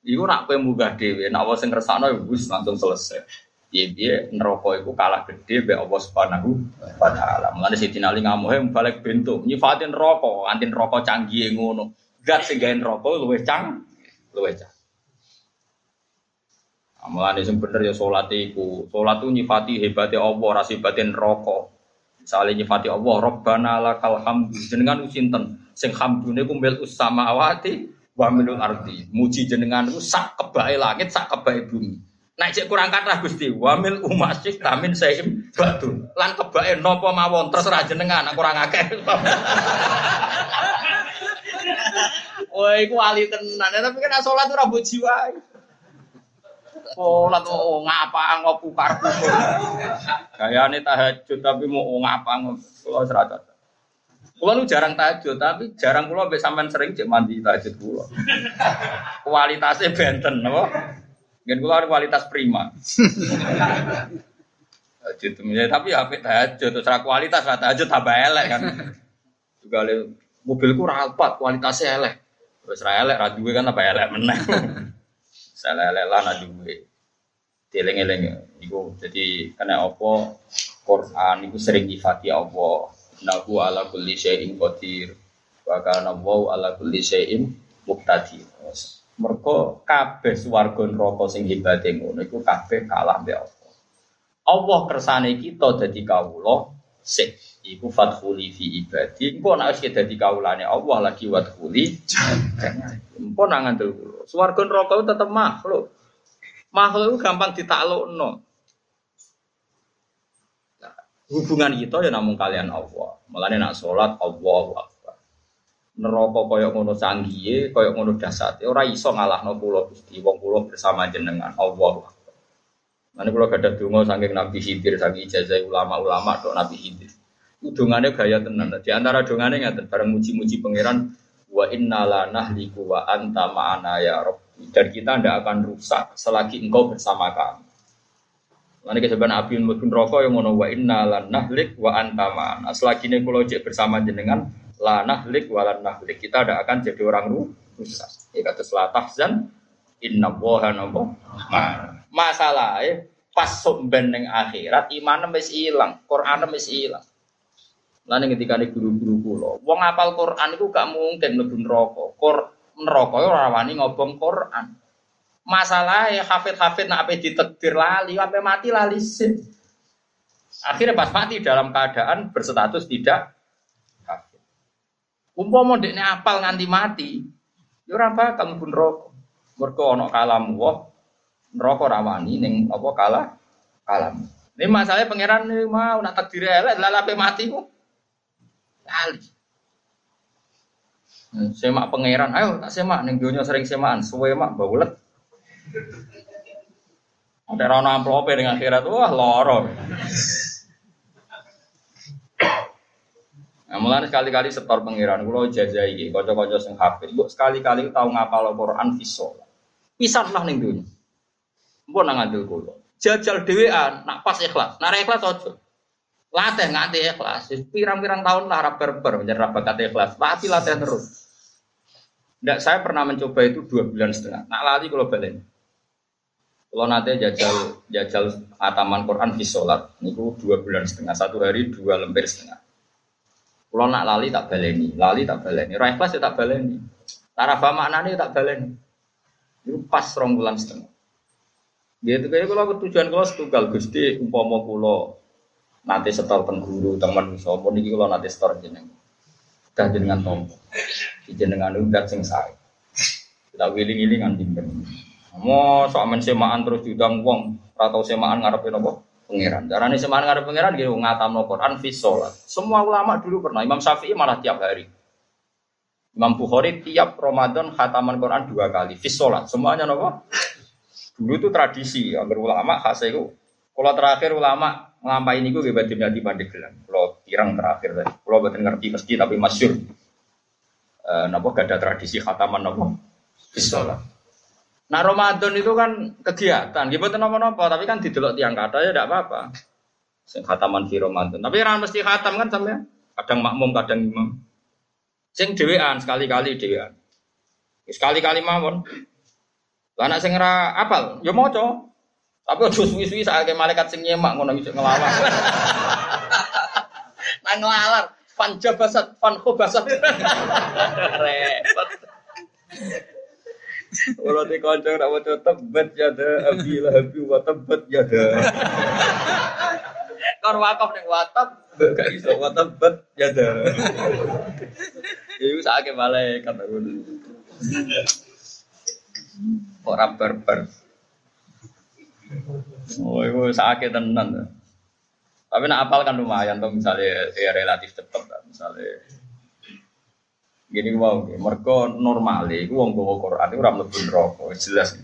Iku nak kowe munggah dhewe, nak sing ngersakno ya wis langsung selesai. Ya dia neraka iku kalah gede be Allah Subhanahu wa taala. Mulane Sidin Ali ngamuhe balik bentuk nyifatin neraka, anti neraka canggih ngono. Zat sing gawe neraka luwih cang, luwih cang. Mulane sing bener ya salat iku. Salat ku nyifati hebate Allah, ra sebate neraka. Misale nyifati Allah, Rabbana lakal hamdu. Jenengan sinten? Sing hamdune ku mil samawati wa minul ardi. Muji jenengan ku sak kebae langit, sak kebae bumi. Nek cek kurang kata Gusti, wamil umasih tamin saim batu. Lan kebake napa mawon terserah jenengan, kurang akeh. Wah, iku wali tenan. Tapi kan salat ora mbok jiwa. Salat oh ngapa ngopu karbu. Gayane tahajud tapi mau ngapa ngopo seragat. Kulo nu jarang tahajud, tapi jarang kulo mbek sampean sering cek mandi tahajud kulo. Kualitasnya benten, apa? Gen kula kualitas prima. tahajud ya, tapi ya tahajud terus kualitas lah tahajud tambah elek kan. Juga mobilku rapat kualitasnya elek. Terus ra elek ra duwe kan tambah elek meneh. Salah elek lah na duwe. Dieling-eling iku jadi kena apa Quran iku sering nyifati Allah. Nahu ala kulli syai'in qadir. Wa kana ala kulli syai'in muqtadir. Mergo kabeh swarga neraka sing hebate ngono iku kabeh kalah mbek Allah. Allah kersane kita dadi kawula sik iku fathuli fi ibadi. Engko nek wis dadi kawulane Allah lagi wadkhuli engko nang ngandel kula. Swarga neraka tetep makhluk. Makhluk itu gampang ditaklukno. Nah, hubungan kita ya namun kalian Allah. Mulane nak salat Allahu Akbar neraka kaya ngono canggihe, kaya ngono dasate, ora iso ngalahno kula Gusti. Wong kula bersama jenengan Allah. Nanti kalau gada dungo saking Nabi Khidir, saking ijazah ulama-ulama dok Nabi Khidir. Udungannya gaya tenan. Di antara dungannya nggak bareng muji-muji pangeran wa inna la nahliku wa anta ma'ana ya Rob. Dan kita tidak akan rusak selagi engkau bersama kami. Nanti keseban api mungkin rokok yang ngono wa inna la nahlik wa anta ma'ana. Selagi ini kalau bersama jenengan, la nahlik walan nahlik kita tidak akan jadi orang rusak ya kata selah tahzan inna woha nopo masalah ya pas sumben akhirat iman wis ilang Quran wis ilang Lalu ketika di guru-guru kulo, wong apal Quran itu gak mungkin lebih neraka. Kor neraka ora wani ngobong Quran. Masalah ya hafid-hafid nak ape ditekdir lali, ape mati lali sih. Akhirnya pas mati dalam keadaan berstatus tidak Umpama dekne apal nganti mati, ya ora bakal mlebu neraka. Mergo ana kalam wah Neraka rawani ning apa kalah kalam. Ini masalahnya pangeran mau nak takdir elek lalape mati. Lali. Hmm, semak pangeran, ayo tak semak ning dunia sering semakan, suwe mak baulet. Ada rana amplope dengan akhirat, wah lorong. Nah, mulai sekali-kali setor pangeran, kalau jajai iki, kocok-kocok sing hafid, bu sekali-kali tahu ngapal Quran visol. Pisan lah ning dunia. Mbok nang kula. Jajal dhewean, nak pas ikhlas. Nak ikhlas aja. Latih nganti ikhlas. Pirang-pirang tahun lah rap berber menjadi bakat ikhlas. Pasti latih terus. Nggak, saya pernah mencoba itu dua bulan setengah. Nak lali kalau balen. Kalau nanti jajal jajal ataman Quran di sholat, niku dua bulan setengah, satu hari dua lembar setengah. Kalau nak lali tak baleni, lali tak baleni. Rai kelas ya tak baleni. Tarafa maknanya tak baleni. Itu pas rong bulan setengah. Gitu kayak kalau tujuan kalau setunggal gusti umpama kulo nanti setor tengguru teman sopon ini kalau nanti setor jeneng. Dah jenengan tompo. Jenengan udah sing saya. Kita wiling ini nganti Mau soal mensemaan terus diundang uang atau semaan ngarepin apa? pangeran. Caranya semangat ngarep pangeran gitu ngatam no Quran fi sholat. Semua ulama dulu pernah. Imam Syafi'i malah tiap hari. Imam Bukhari tiap Ramadan khataman Quran dua kali fi sholat. Semuanya nopo. Dulu itu tradisi. Agar ulama khas itu. Kalau terakhir ulama ngelampai ini gue berarti di Pandeglang. Kalau tirang terakhir tadi. Kalau betul ngerti meski tapi masyur. E, nopo gak ada tradisi khataman nopo fi sholat. Nah Ramadan itu kan kegiatan, gitu nama-nama, tapi kan didelok tiang kata ya tidak apa-apa. Sing khataman fi Ramadan. Tapi orang mesti khatam kan sampai kadang makmum, kadang imam. Sing dewean sekali-kali dewean. Sekali-kali mawon. Anak sing ora apal, ya maca. Tapi aja suwi-suwi saake malaikat sing nyemak ngono iso ngelawan. Nang ngelalar, fan jabasat, fan khobasat. Repot. Kalau di konco nak mau tebet ya ada abi lahabi wa tebet ya ada. Kau wakaf neng watap gak iso wa tebet ya ada. Iku sakit malaikat aku. Ora berber. Oh, itu sakit tenan. Tapi nak apal kan lumayan tuh misalnya ya relatif cepet misalnya Gini wow, mereka normal iku wong bawa Quran itu ora mlebu neraka, jelas.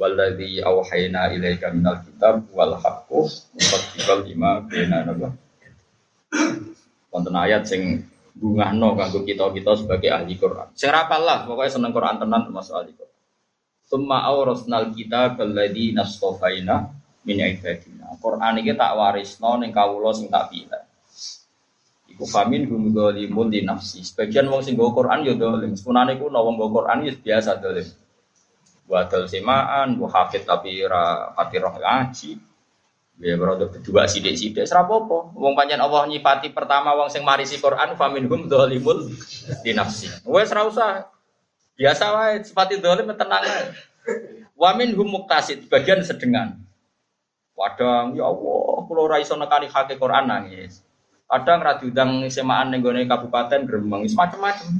Walladzi auhayna ilaika minal kitab wal haqqu musaddiqal lima baina napa. Wonten ayat sing bungahno kanggo kita-kita sebagai ahli Quran. Sing lah, pokoknya seneng Quran tenan termasuk ahli Quran. Summa aurasnal kitab alladzi nastofaina min ibadina. Quran iki tak warisno ning kawula sing tak pilih. Iku famin hum dzalimun di nafsi. Sebagian wong sing nggo Quran ya dolim. Sepunane ku wong nggo Quran ya biasa dolim. Wadal semaan, bu hafid tapi ra pati roh ngaji. Ya berada berdua sidik-sidik serapopo. Wong panjang Allah nyipati pertama wong sing marisi Quran famin hum dzalimul di nafsi. Wes ra usah. Biasa wae sifati dolim tenang ae. Wamin hum muktasid, bagian sedengan. Wadang, ya Allah, kalau ra iso nekani hake Quran nangis. Kadang ra diundang semaan ning gone kabupaten Gremeng macam-macam.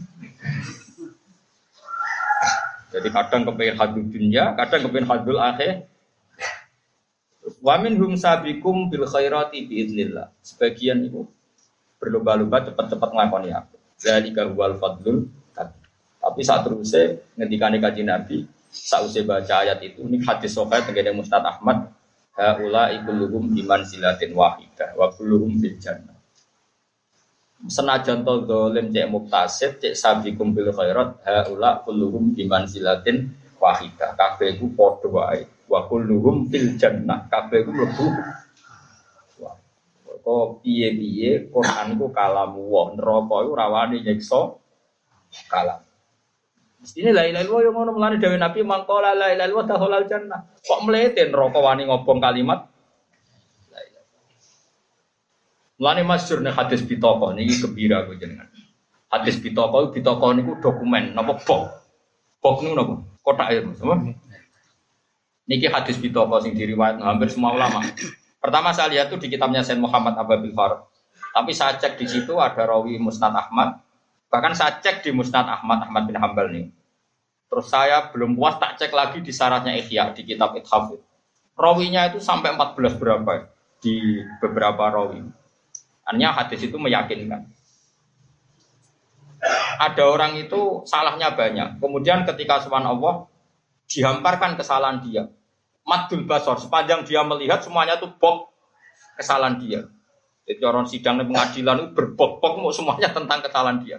Jadi kadang kepengen hadul dunia, kadang kepengen hadul akhir. Wamin hum sabikum bil khairati biiznillah. Sebagian itu berlomba-lomba cepat-cepat ngelakoni aku. Jadi huwal fadlul tapi saat terusnya ngendikane kaji Nabi, saat baca ayat itu, ini hadis sokai tenggene Mustad Ahmad, haula ikuluhum iman silatin wahidah, wa kulluhum bil jannah. Senajan dolim cek muktasib cek sabi kumpil khairat haula kulluhum biman silatin wahidah. Kabeh iku wa kulluhum fil jannah. Kabeh iku kok piye-piye Quran iku kalamu wa neraka iku nyiksa kalam Ini la ilaha illallah yang ngono melani dewe Nabi mangkola la ilaha illallah dahulal jannah. Kok mlete neraka wani ngobong kalimat Mulane masyhur nih hadis pitoko niki gembira aku jenengan. Hadis pitoko pitoko niku dokumen napa bok. Bok niku napa? Kotak ya, sama. Niki hadis pitoko sing diriwayat hampir semua ulama. Pertama saya lihat tuh di kitabnya Sayyid Muhammad Ababil Farad. Tapi saya cek di situ ada rawi Musnad Ahmad. Bahkan saya cek di Musnad Ahmad Ahmad bin Hambal nih. Terus saya belum puas tak cek lagi di syaratnya Ihya di kitab Ithaf. Rawinya itu sampai 14 berapa di beberapa rawi. Hanya hadis itu meyakinkan. Ada orang itu salahnya banyak. Kemudian ketika subhanallah dihamparkan kesalahan dia. Madul basor, sepanjang dia melihat semuanya itu bok kesalahan dia. Jadi orang sidang di pengadilan itu berbok-bok semuanya tentang kesalahan dia.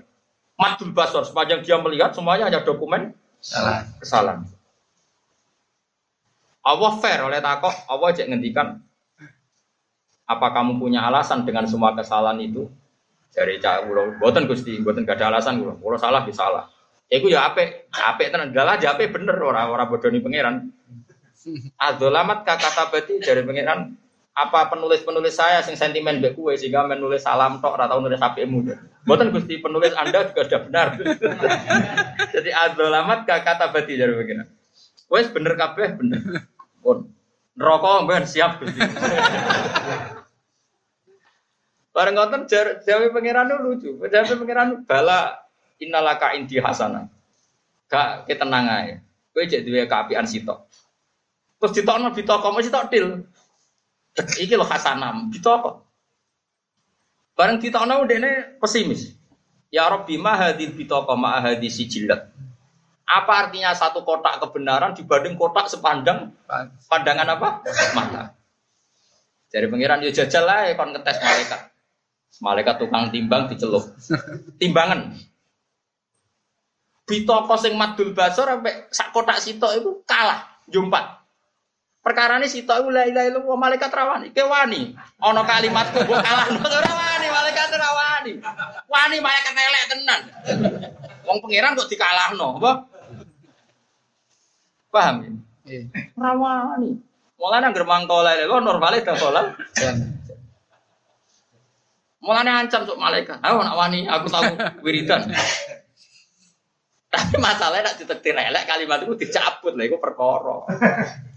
Madul basor, sepanjang dia melihat semuanya hanya dokumen kesalahan. kesalahan. Allah fair oleh takok, Allah cek ngendikan apa kamu punya alasan dengan semua kesalahan itu? Dari cak kulo, buatan gusti, buatan gak ada alasan kulo, kulo salah salah. Iku ya ape, ape tenan dalah aja ape bener orang orang bodoh nih pangeran. Adolamat kata berarti dari pangeran apa penulis-penulis saya sing sentimen mbek kue sehingga menulis salam tok ora tau nulis apikmu. Mboten Gusti penulis Anda juga sudah benar. Jadi adzalamat kata berarti dari pangeran. Wes bener kabeh bener. Pun neraka ben siap Gusti. Bareng ngoten jawe pangeran lucu. Jawe pangeran bala innalaka indi hasanah. Gak ketenang ae. Kowe jek duwe kaapian sitok. Terus ditokno bitoko mesti tok til. Iki lho hasanam, bitoko. Bareng ditokno dene pesimis. Ya Rabbi ma hadil bitoko ma hadis sijilat. Apa artinya satu kotak kebenaran dibanding kotak sepandang pandangan apa? Mata. Jadi pangeran yo jajal lah kon ngetes malaikat. Malaikat tukang timbang dicelup. Timbangan. Bitoko sing madul basor sampai sak kotak sitok itu kalah jumpat. Perkara ini sitok itu la ilaha illallah malaikat rawani. Ke wani. Ono kalimat mbok kalah ora wani malaikat rawani. Wani malaikat elek tenan. Wong pangeran kok dikalahno, apa? Paham ya? Iya. Rawani. Mulane anggere mangko la ilaha normale dah salat. Mulane ancam sok malaikat. Ayo nak wani aku tahu wiridan. Tapi masalahnya nak ditektir elek kalimat itu dicabut lah, itu perkara.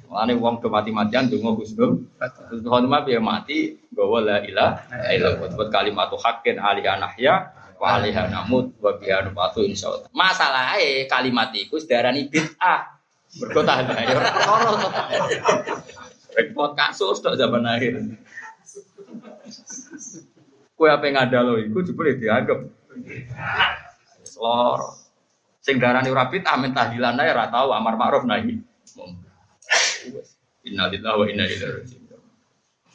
Mulane wong do mati-matian donga husnul. Terus khotimah biar mati bahwa la ilaha illallah buat kalimat hakin ali anahya wa alaiha namut wa biha nubatu insyaallah. Masalahe kalimat iku sedarani bid'ah. Mergo tahan ae ora perkara to. Repot kasus tok zaman akhir. Kue apa yang ada lo, iku jebule dianggap. Lor. Sing darani ora bid'ah men tahdilan ae ora tau amar ma'ruf nahi. Innalillahi wa inna ilaihi raji'un.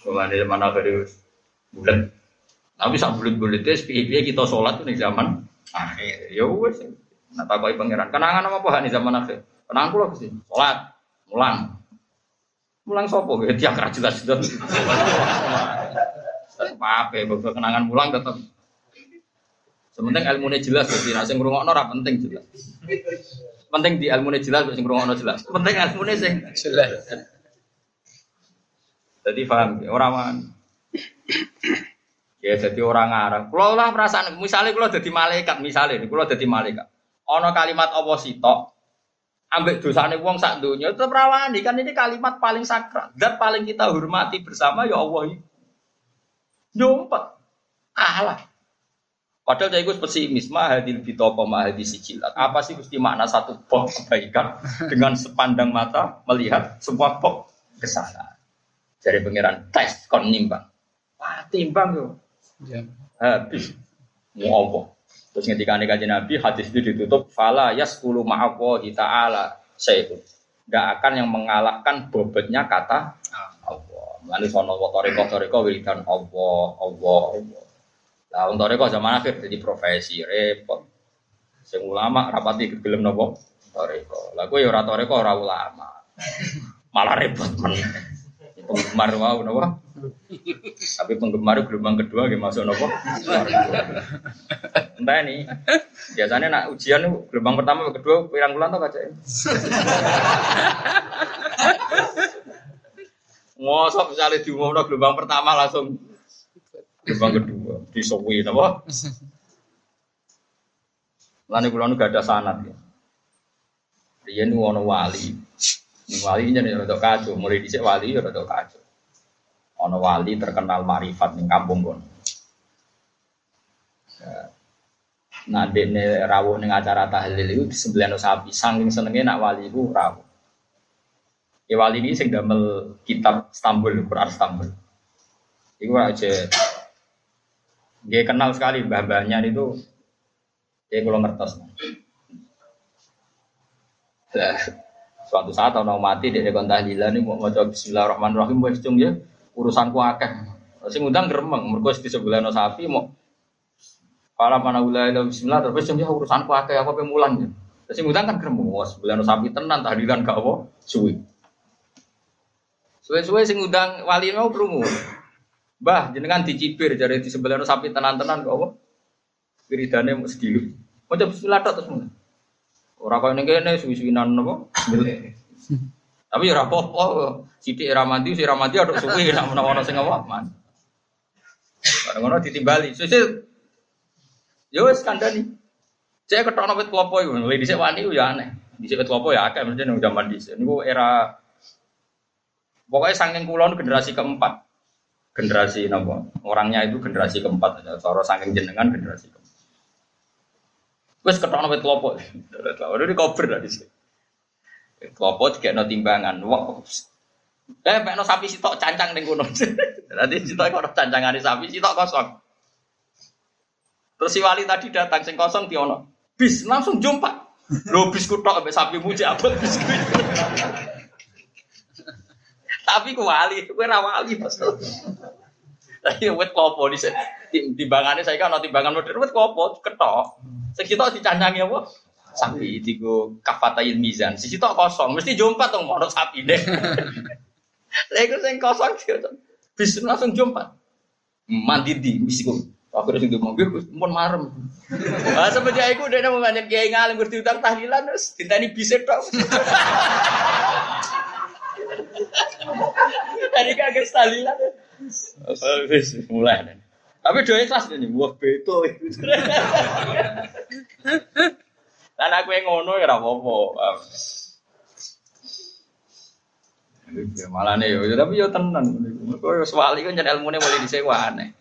Mulane bulan. Tapi sak bulan-bulan itu piye kita sholat tuh nih zaman akhir. Ya wes. Nah takoki pangeran. Kenangan apa nih zaman akhir? Kenangan kula sih. Sholat, mulang. Mulang sopo gitu tiap jelas jelas. Tetap apa ya, kenangan mulang tetap Sementing ilmunya jelas jadi nasi ngurungokno ora penting jelas. Penting di ilmunya jelas sing ngurungokno jelas. Penting ilmunya sing jelas. Jadi paham ya, orang Ya jadi orang ngarang. Kalau lah perasaan, misalnya kalau jadi malaikat, misalnya, kalau jadi malaikat, ono kalimat apa tok, ambek dosane wong sak dunia itu perawani kan ini kalimat paling sakral dan paling kita hormati bersama ya Allah. Nyumpet, kalah. Padahal saya ikut pesimis, mahadil bitoko mahadil sijilat. Apa sih mesti makna satu pok kebaikan dengan sepandang mata melihat semua pok kesalahan. Jadi pangeran tes kon nimbang. Wah timbang yo. Ya. Habis. Mau apa? Terus ketika kajian Nabi hadis itu ditutup fala yaskulu ma'awahi ta'ala itu Gak akan yang mengalahkan bobotnya kata Allah. Lalu sono toriko toriko wiridan Allah Allah Allah. Lah untuk mereka zaman akhir jadi profesi repot. Sing ulama rapati gelem nopo? Toreko. Lah kowe ya ora toreko ora ulama. Malah repot men. Penggemar mau nopo? Tapi penggemar gelombang kedua gak masuk nopo? Entah ini. Biasanya nak ujian gelombang pertama kedua pirang bulan tuh kaca. Ngosok misalnya diumumno gelombang pertama langsung gelombang kedua disowi apa? Lalu kulo nu gak ada sanat ya. Dia nu ono wali, ini wali ini rada kacau, mulai dicek wali rada kacau. Ono wali terkenal marifat ning kampung. Ya. Nah, dene rawuh ning acara tahlil itu disembelihno sapi, saking senenge nak wali iku rawuh. Ya wali ini sing damel kitab Istanbul, Quran Istanbul. Iku aja dia kenal sekali mbah-mbahnya itu dia kalau ngertos. Nah, suatu saat orang mati dia kon tahlilan ini mau maca bismillahirrahmanirrahim wis cung ya urusanku akeh. Sing ngundang gremeng mergo di sebelah sapi mau Kala mana wilayah bismillah terus jam ya urusanku akeh apa pemulan ya. Ngundang kan gremeng wes sebelah sapi tenan tahlilan gak apa suwi. Suwe-suwe sing ngundang wali mau krungu. Mbah jenengan dicibir jare di sebelah sapi tenan-tenan kok apa? Wiridane mau sedih. Mau bismillah terus mulai. Ora kaya ning kene suwi-suwinan napa? Tapi ya ora apa-apa. Sithik ra mandi, sing ra mandi suwi nek menawa sing apa man. Bareng ngono ditimbali. Sesuk Yo wis kandhani. Cek ketokno wit klopo iku, lha dhisik wani ya aneh. Dhisik wit klopo ya akeh mesti nang zaman dhisik. Niku era pokoknya saking kulon generasi keempat. Generasi napa? Orangnya itu generasi keempat aja. Cara saking jenengan generasi keempat. Wes ketokno wit klopo. Udah di cover lah dhisik. Klopo dikekno timbangan. Wah. Eh, pekno sapi sitok cancang ning kono. Nanti sitok kok cancangane sapi sitok kosong. Terus si wali tadi datang sing kosong diono. Bis langsung jumpa. Lo bis kutok sampai sapi muji abot bis. Tapi ku wali, ku ora wali Mas. Tapi wet klopo di timbangannya saya kan timbangan modern wet klopo ketok. Sing sitok dicancangi apa? Sapi digo kafatain mizan. Si sitok kosong, mesti jumpa tuh mau sapi deh. Lha sing kosong bis langsung jumpa. Mandi di. Aku udah sing mobil, pun marem. Ah semenjak iku dia mau ngajar kiai ngalim ngerti utang tahlilan terus ditani bisa tok. Dari kaget tahlilan. Wis mulai. Tapi doa ikhlas nih, wah beto. Dan aku yang ngono ya apa-apa. Malah nih, tapi yo tenan. Kau swali kan jadi ilmu nih mulai disewa aneh.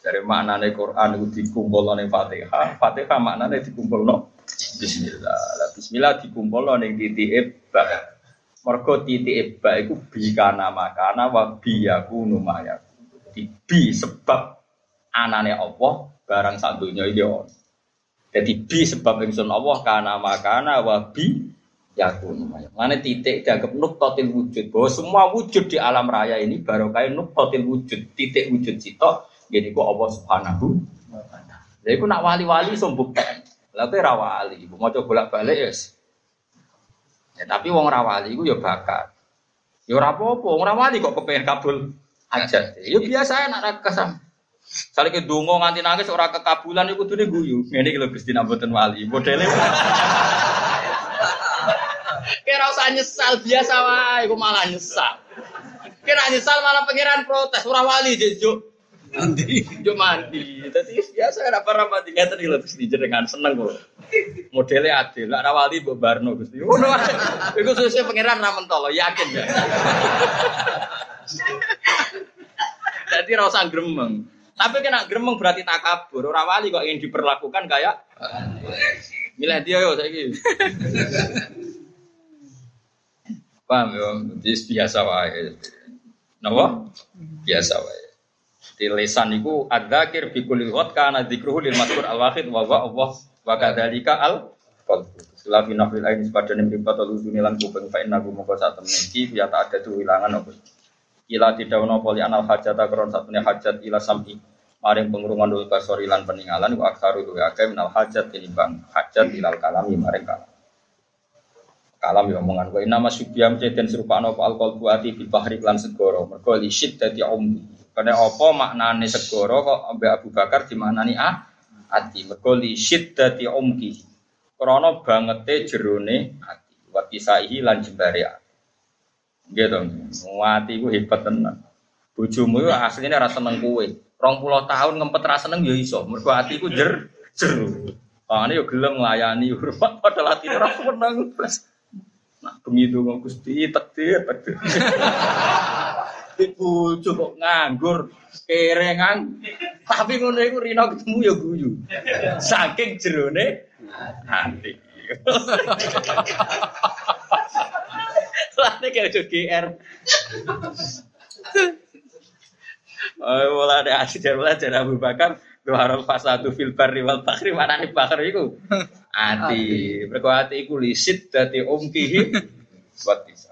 Dari makna nih Quran itu dikumpul nih Fatihah, Fatihah makna nih dikumpul no Bismillah. Lah Bismillah dikumpul nih titik eba. Mergo titik eba itu bi kana makana wa bi yakunu Di bi sebab anane Allah barang satunya iki ono. Jadi bi sebab ingsun Allah kana makana wa bi mayakun. Mana titik dianggap nuktotil wujud bahwa semua wujud di alam raya ini baru kayak nuktotil wujud titik wujud sitok Gini kok Allah Subhanahu wa taala. Lha iku nak wali-wali sombukkan. Lah kowe ra wali, mau coba bolak-balik ya. Ya tapi wong ra wali iku ya bakat. Ya ora apa-apa, wong ra wali kok kepengen kabul hajat. Ya biasa nak ra kesam. Sale ke donga nganti nangis ora kekabulan iku kudune guyu. Iki lho Gusti mboten wali. Modele Kira usah nyesal biasa wae, iku malah nyesal. Kira nyesal malah pangeran protes, ora wali juk mandi yo mandi tapi biasa ada para mandi tadi terus dijenengan seneng kok modelnya adil. Lah rawali bu Barno gusti. Itu sesuai pangeran ramen tolo yakin ya? Jadi rasa gremeng. Tapi kena gremeng berarti tak kabur orang wali kok ingin diperlakukan kayak milih dia yo saya gitu paham yo? Biasa wae. Napa? Biasa wae. Di lesan itu adzakir bi kulli ghad kana dzikruhu al wahid wa wa Allah wa kadzalika al qalbu. Setelah fi nafil ain sepadane mripat lu dunilan kuping fa inna gum moko ya tak ada tu wilangan apa. Ila tidawno poli anal hajat kron satune hajat ila sam'i maring pengurungan dulu kasori lan peninggalan wa aksaru tu akeh minal hajat tinimbang hajat ilal kalami maring kalam. Kalam ya omongan wa inna masyubiyam ceten serupa apa alkohol buati bil bahri lan segoro mergo li syiddati ummi karena apa maknane segoro kok Abu Bakar dimaknani ah ati mergo li syiddati umki. Krana bangete jerone ati wa kisaihi lan jembare ati. Nggih. Ati ku hebat tenan. Bojomu yo asline ora seneng kowe. 20 tahun ngempet ra seneng ya iso. Mergo ati ku jer jero. Pangane yo gelem nglayani hormat padahal ati ora seneng. Nah, begitu Gusti takdir takdir. Bojo kok nganggur, kerengan. Tapi ngono iku Rino ketemu ya guyu. Saking jerone hati. Lane kayak ojo GR. Oh, mulai ada dari mulai dari Abu Bakar Tuharul fasadu fil barri wal bahri mana nih bakar itu? Ati, berkuat iku lisit dari umkihi buat bisa.